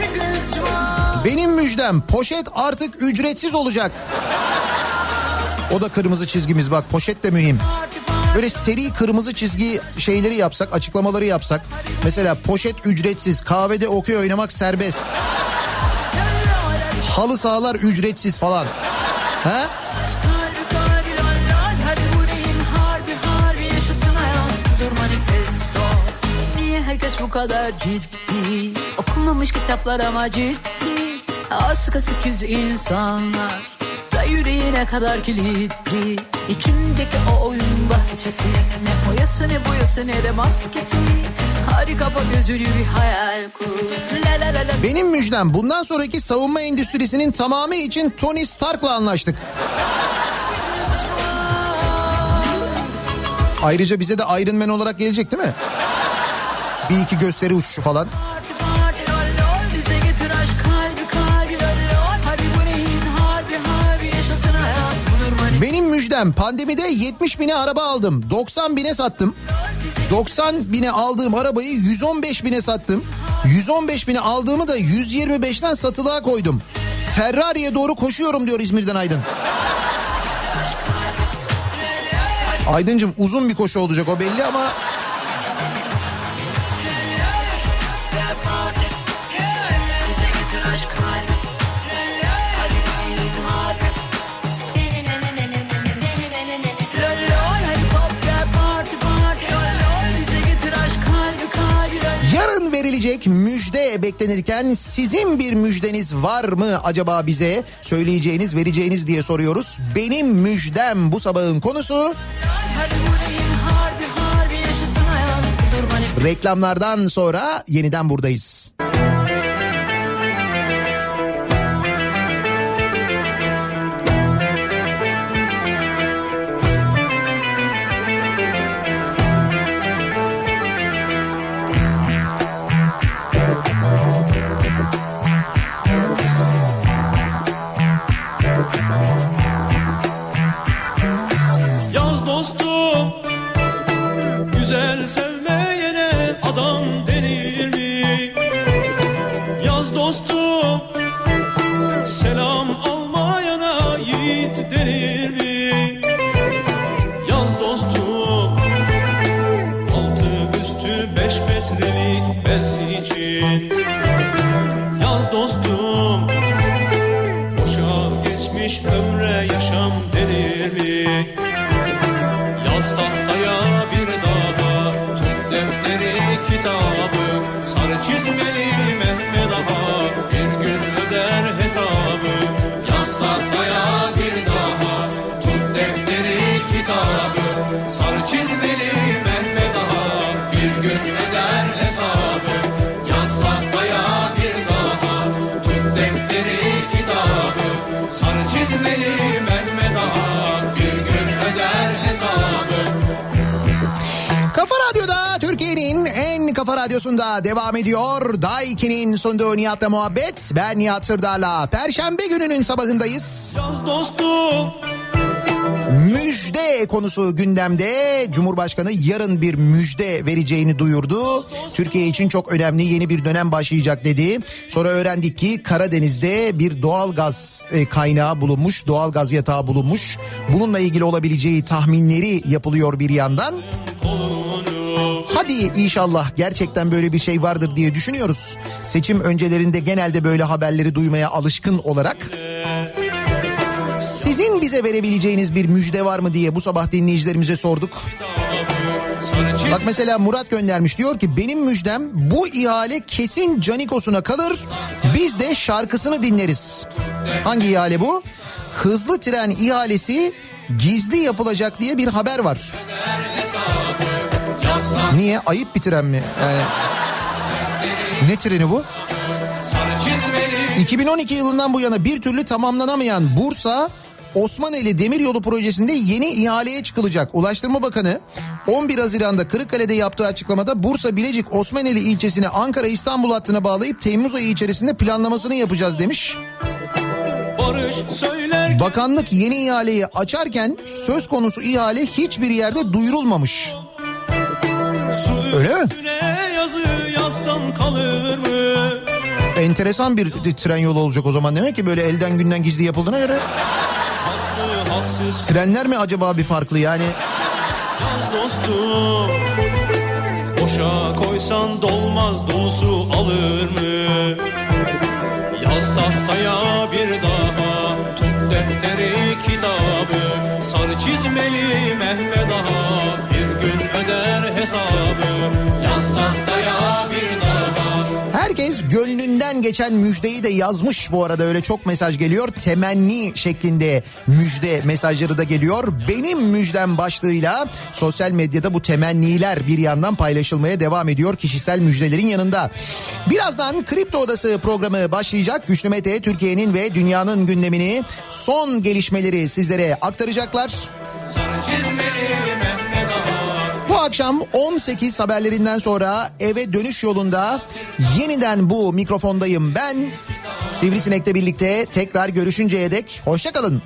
Bir güç var Benim müjdem poşet artık ücretsiz olacak. O da kırmızı çizgimiz bak poşet de mühim. Böyle seri kırmızı çizgi şeyleri yapsak, açıklamaları yapsak. Mesela poşet ücretsiz, kahvede okey oynamak serbest. Halı sahalar ücretsiz falan. Ha? Herkes bu kadar ciddi Okunmamış kitaplar ama ciddi Az kasık yüz insanlar Da yüreğine kadar kilitli İçimdeki o oyun bahçesi Ne boyası ne boyası ne de maskesi Benim müjdem bundan sonraki savunma endüstrisinin tamamı için Tony Stark'la anlaştık. Ayrıca bize de Iron Man olarak gelecek değil mi? Bir iki gösteri uçuşu falan. Müjdem pandemide 70 bine araba aldım. 90 bine sattım. 90 bine aldığım arabayı 115 bine sattım. 115 bine aldığımı da 125'ten satılığa koydum. Ferrari'ye doğru koşuyorum diyor İzmir'den Aydın. Aydıncım uzun bir koşu olacak o belli ama verilecek müjde beklenirken sizin bir müjdeniz var mı acaba bize söyleyeceğiniz vereceğiniz diye soruyoruz. Benim müjdem bu sabahın konusu. Reklamlardan sonra yeniden buradayız. Güzel radyosunda devam ediyor. Daiki'nin sunduğu Nihat'la muhabbet. Ben Nihat Sırdar'la. Perşembe gününün sabahındayız. Müjde konusu gündemde. Cumhurbaşkanı yarın bir müjde vereceğini duyurdu. Türkiye için çok önemli yeni bir dönem başlayacak dedi. Sonra öğrendik ki Karadeniz'de bir doğal gaz e, kaynağı bulunmuş, doğal gaz yatağı bulunmuş. Bununla ilgili olabileceği tahminleri yapılıyor bir yandan. Hadi inşallah gerçekten böyle bir şey vardır diye düşünüyoruz. Seçim öncelerinde genelde böyle haberleri duymaya alışkın olarak. Sizin bize verebileceğiniz bir müjde var mı diye bu sabah dinleyicilerimize sorduk. Bak mesela Murat göndermiş diyor ki benim müjdem bu ihale kesin Canikos'una kalır. Biz de şarkısını dinleriz. Hangi ihale bu? Hızlı tren ihalesi gizli yapılacak diye bir haber var. Niye? Ayıp bir tren mi? Yani ne treni bu? 2012 yılından bu yana bir türlü tamamlanamayan Bursa Osmaneli Demiryolu projesinde yeni ihaleye çıkılacak. Ulaştırma Bakanı 11 Haziran'da Kırıkkale'de yaptığı açıklamada Bursa Bilecik Osmaneli ilçesini Ankara İstanbul hattına bağlayıp Temmuz ayı içerisinde planlamasını yapacağız demiş. Bakanlık yeni ihaleyi açarken söz konusu ihale hiçbir yerde duyurulmamış. Öyle mi? üstüne yazı yazsam kalır mı? Enteresan bir tren yolu olacak o zaman demek ki böyle elden günden gizli yapıldığına göre. Trenler mi acaba bir farklı yani? dostum Boşa koysan dolmaz dolusu alır mı? Yaz tahtaya bir daha Tut defteri kitabı Sarı çizmeli Mehmet Herkes gönlünden geçen müjdeyi de yazmış bu arada öyle çok mesaj geliyor. Temenni şeklinde müjde mesajları da geliyor. Benim müjdem başlığıyla sosyal medyada bu temenniler bir yandan paylaşılmaya devam ediyor kişisel müjdelerin yanında. Birazdan Kripto Odası programı başlayacak. Güçlü Mete Türkiye'nin ve dünyanın gündemini son gelişmeleri sizlere aktaracaklar. Ağa Bu akşam 18 haberlerinden sonra eve dönüş yolunda yeniden bu mikrofondayım ben. Sivrisinek'le birlikte tekrar görüşünceye dek hoşçakalın.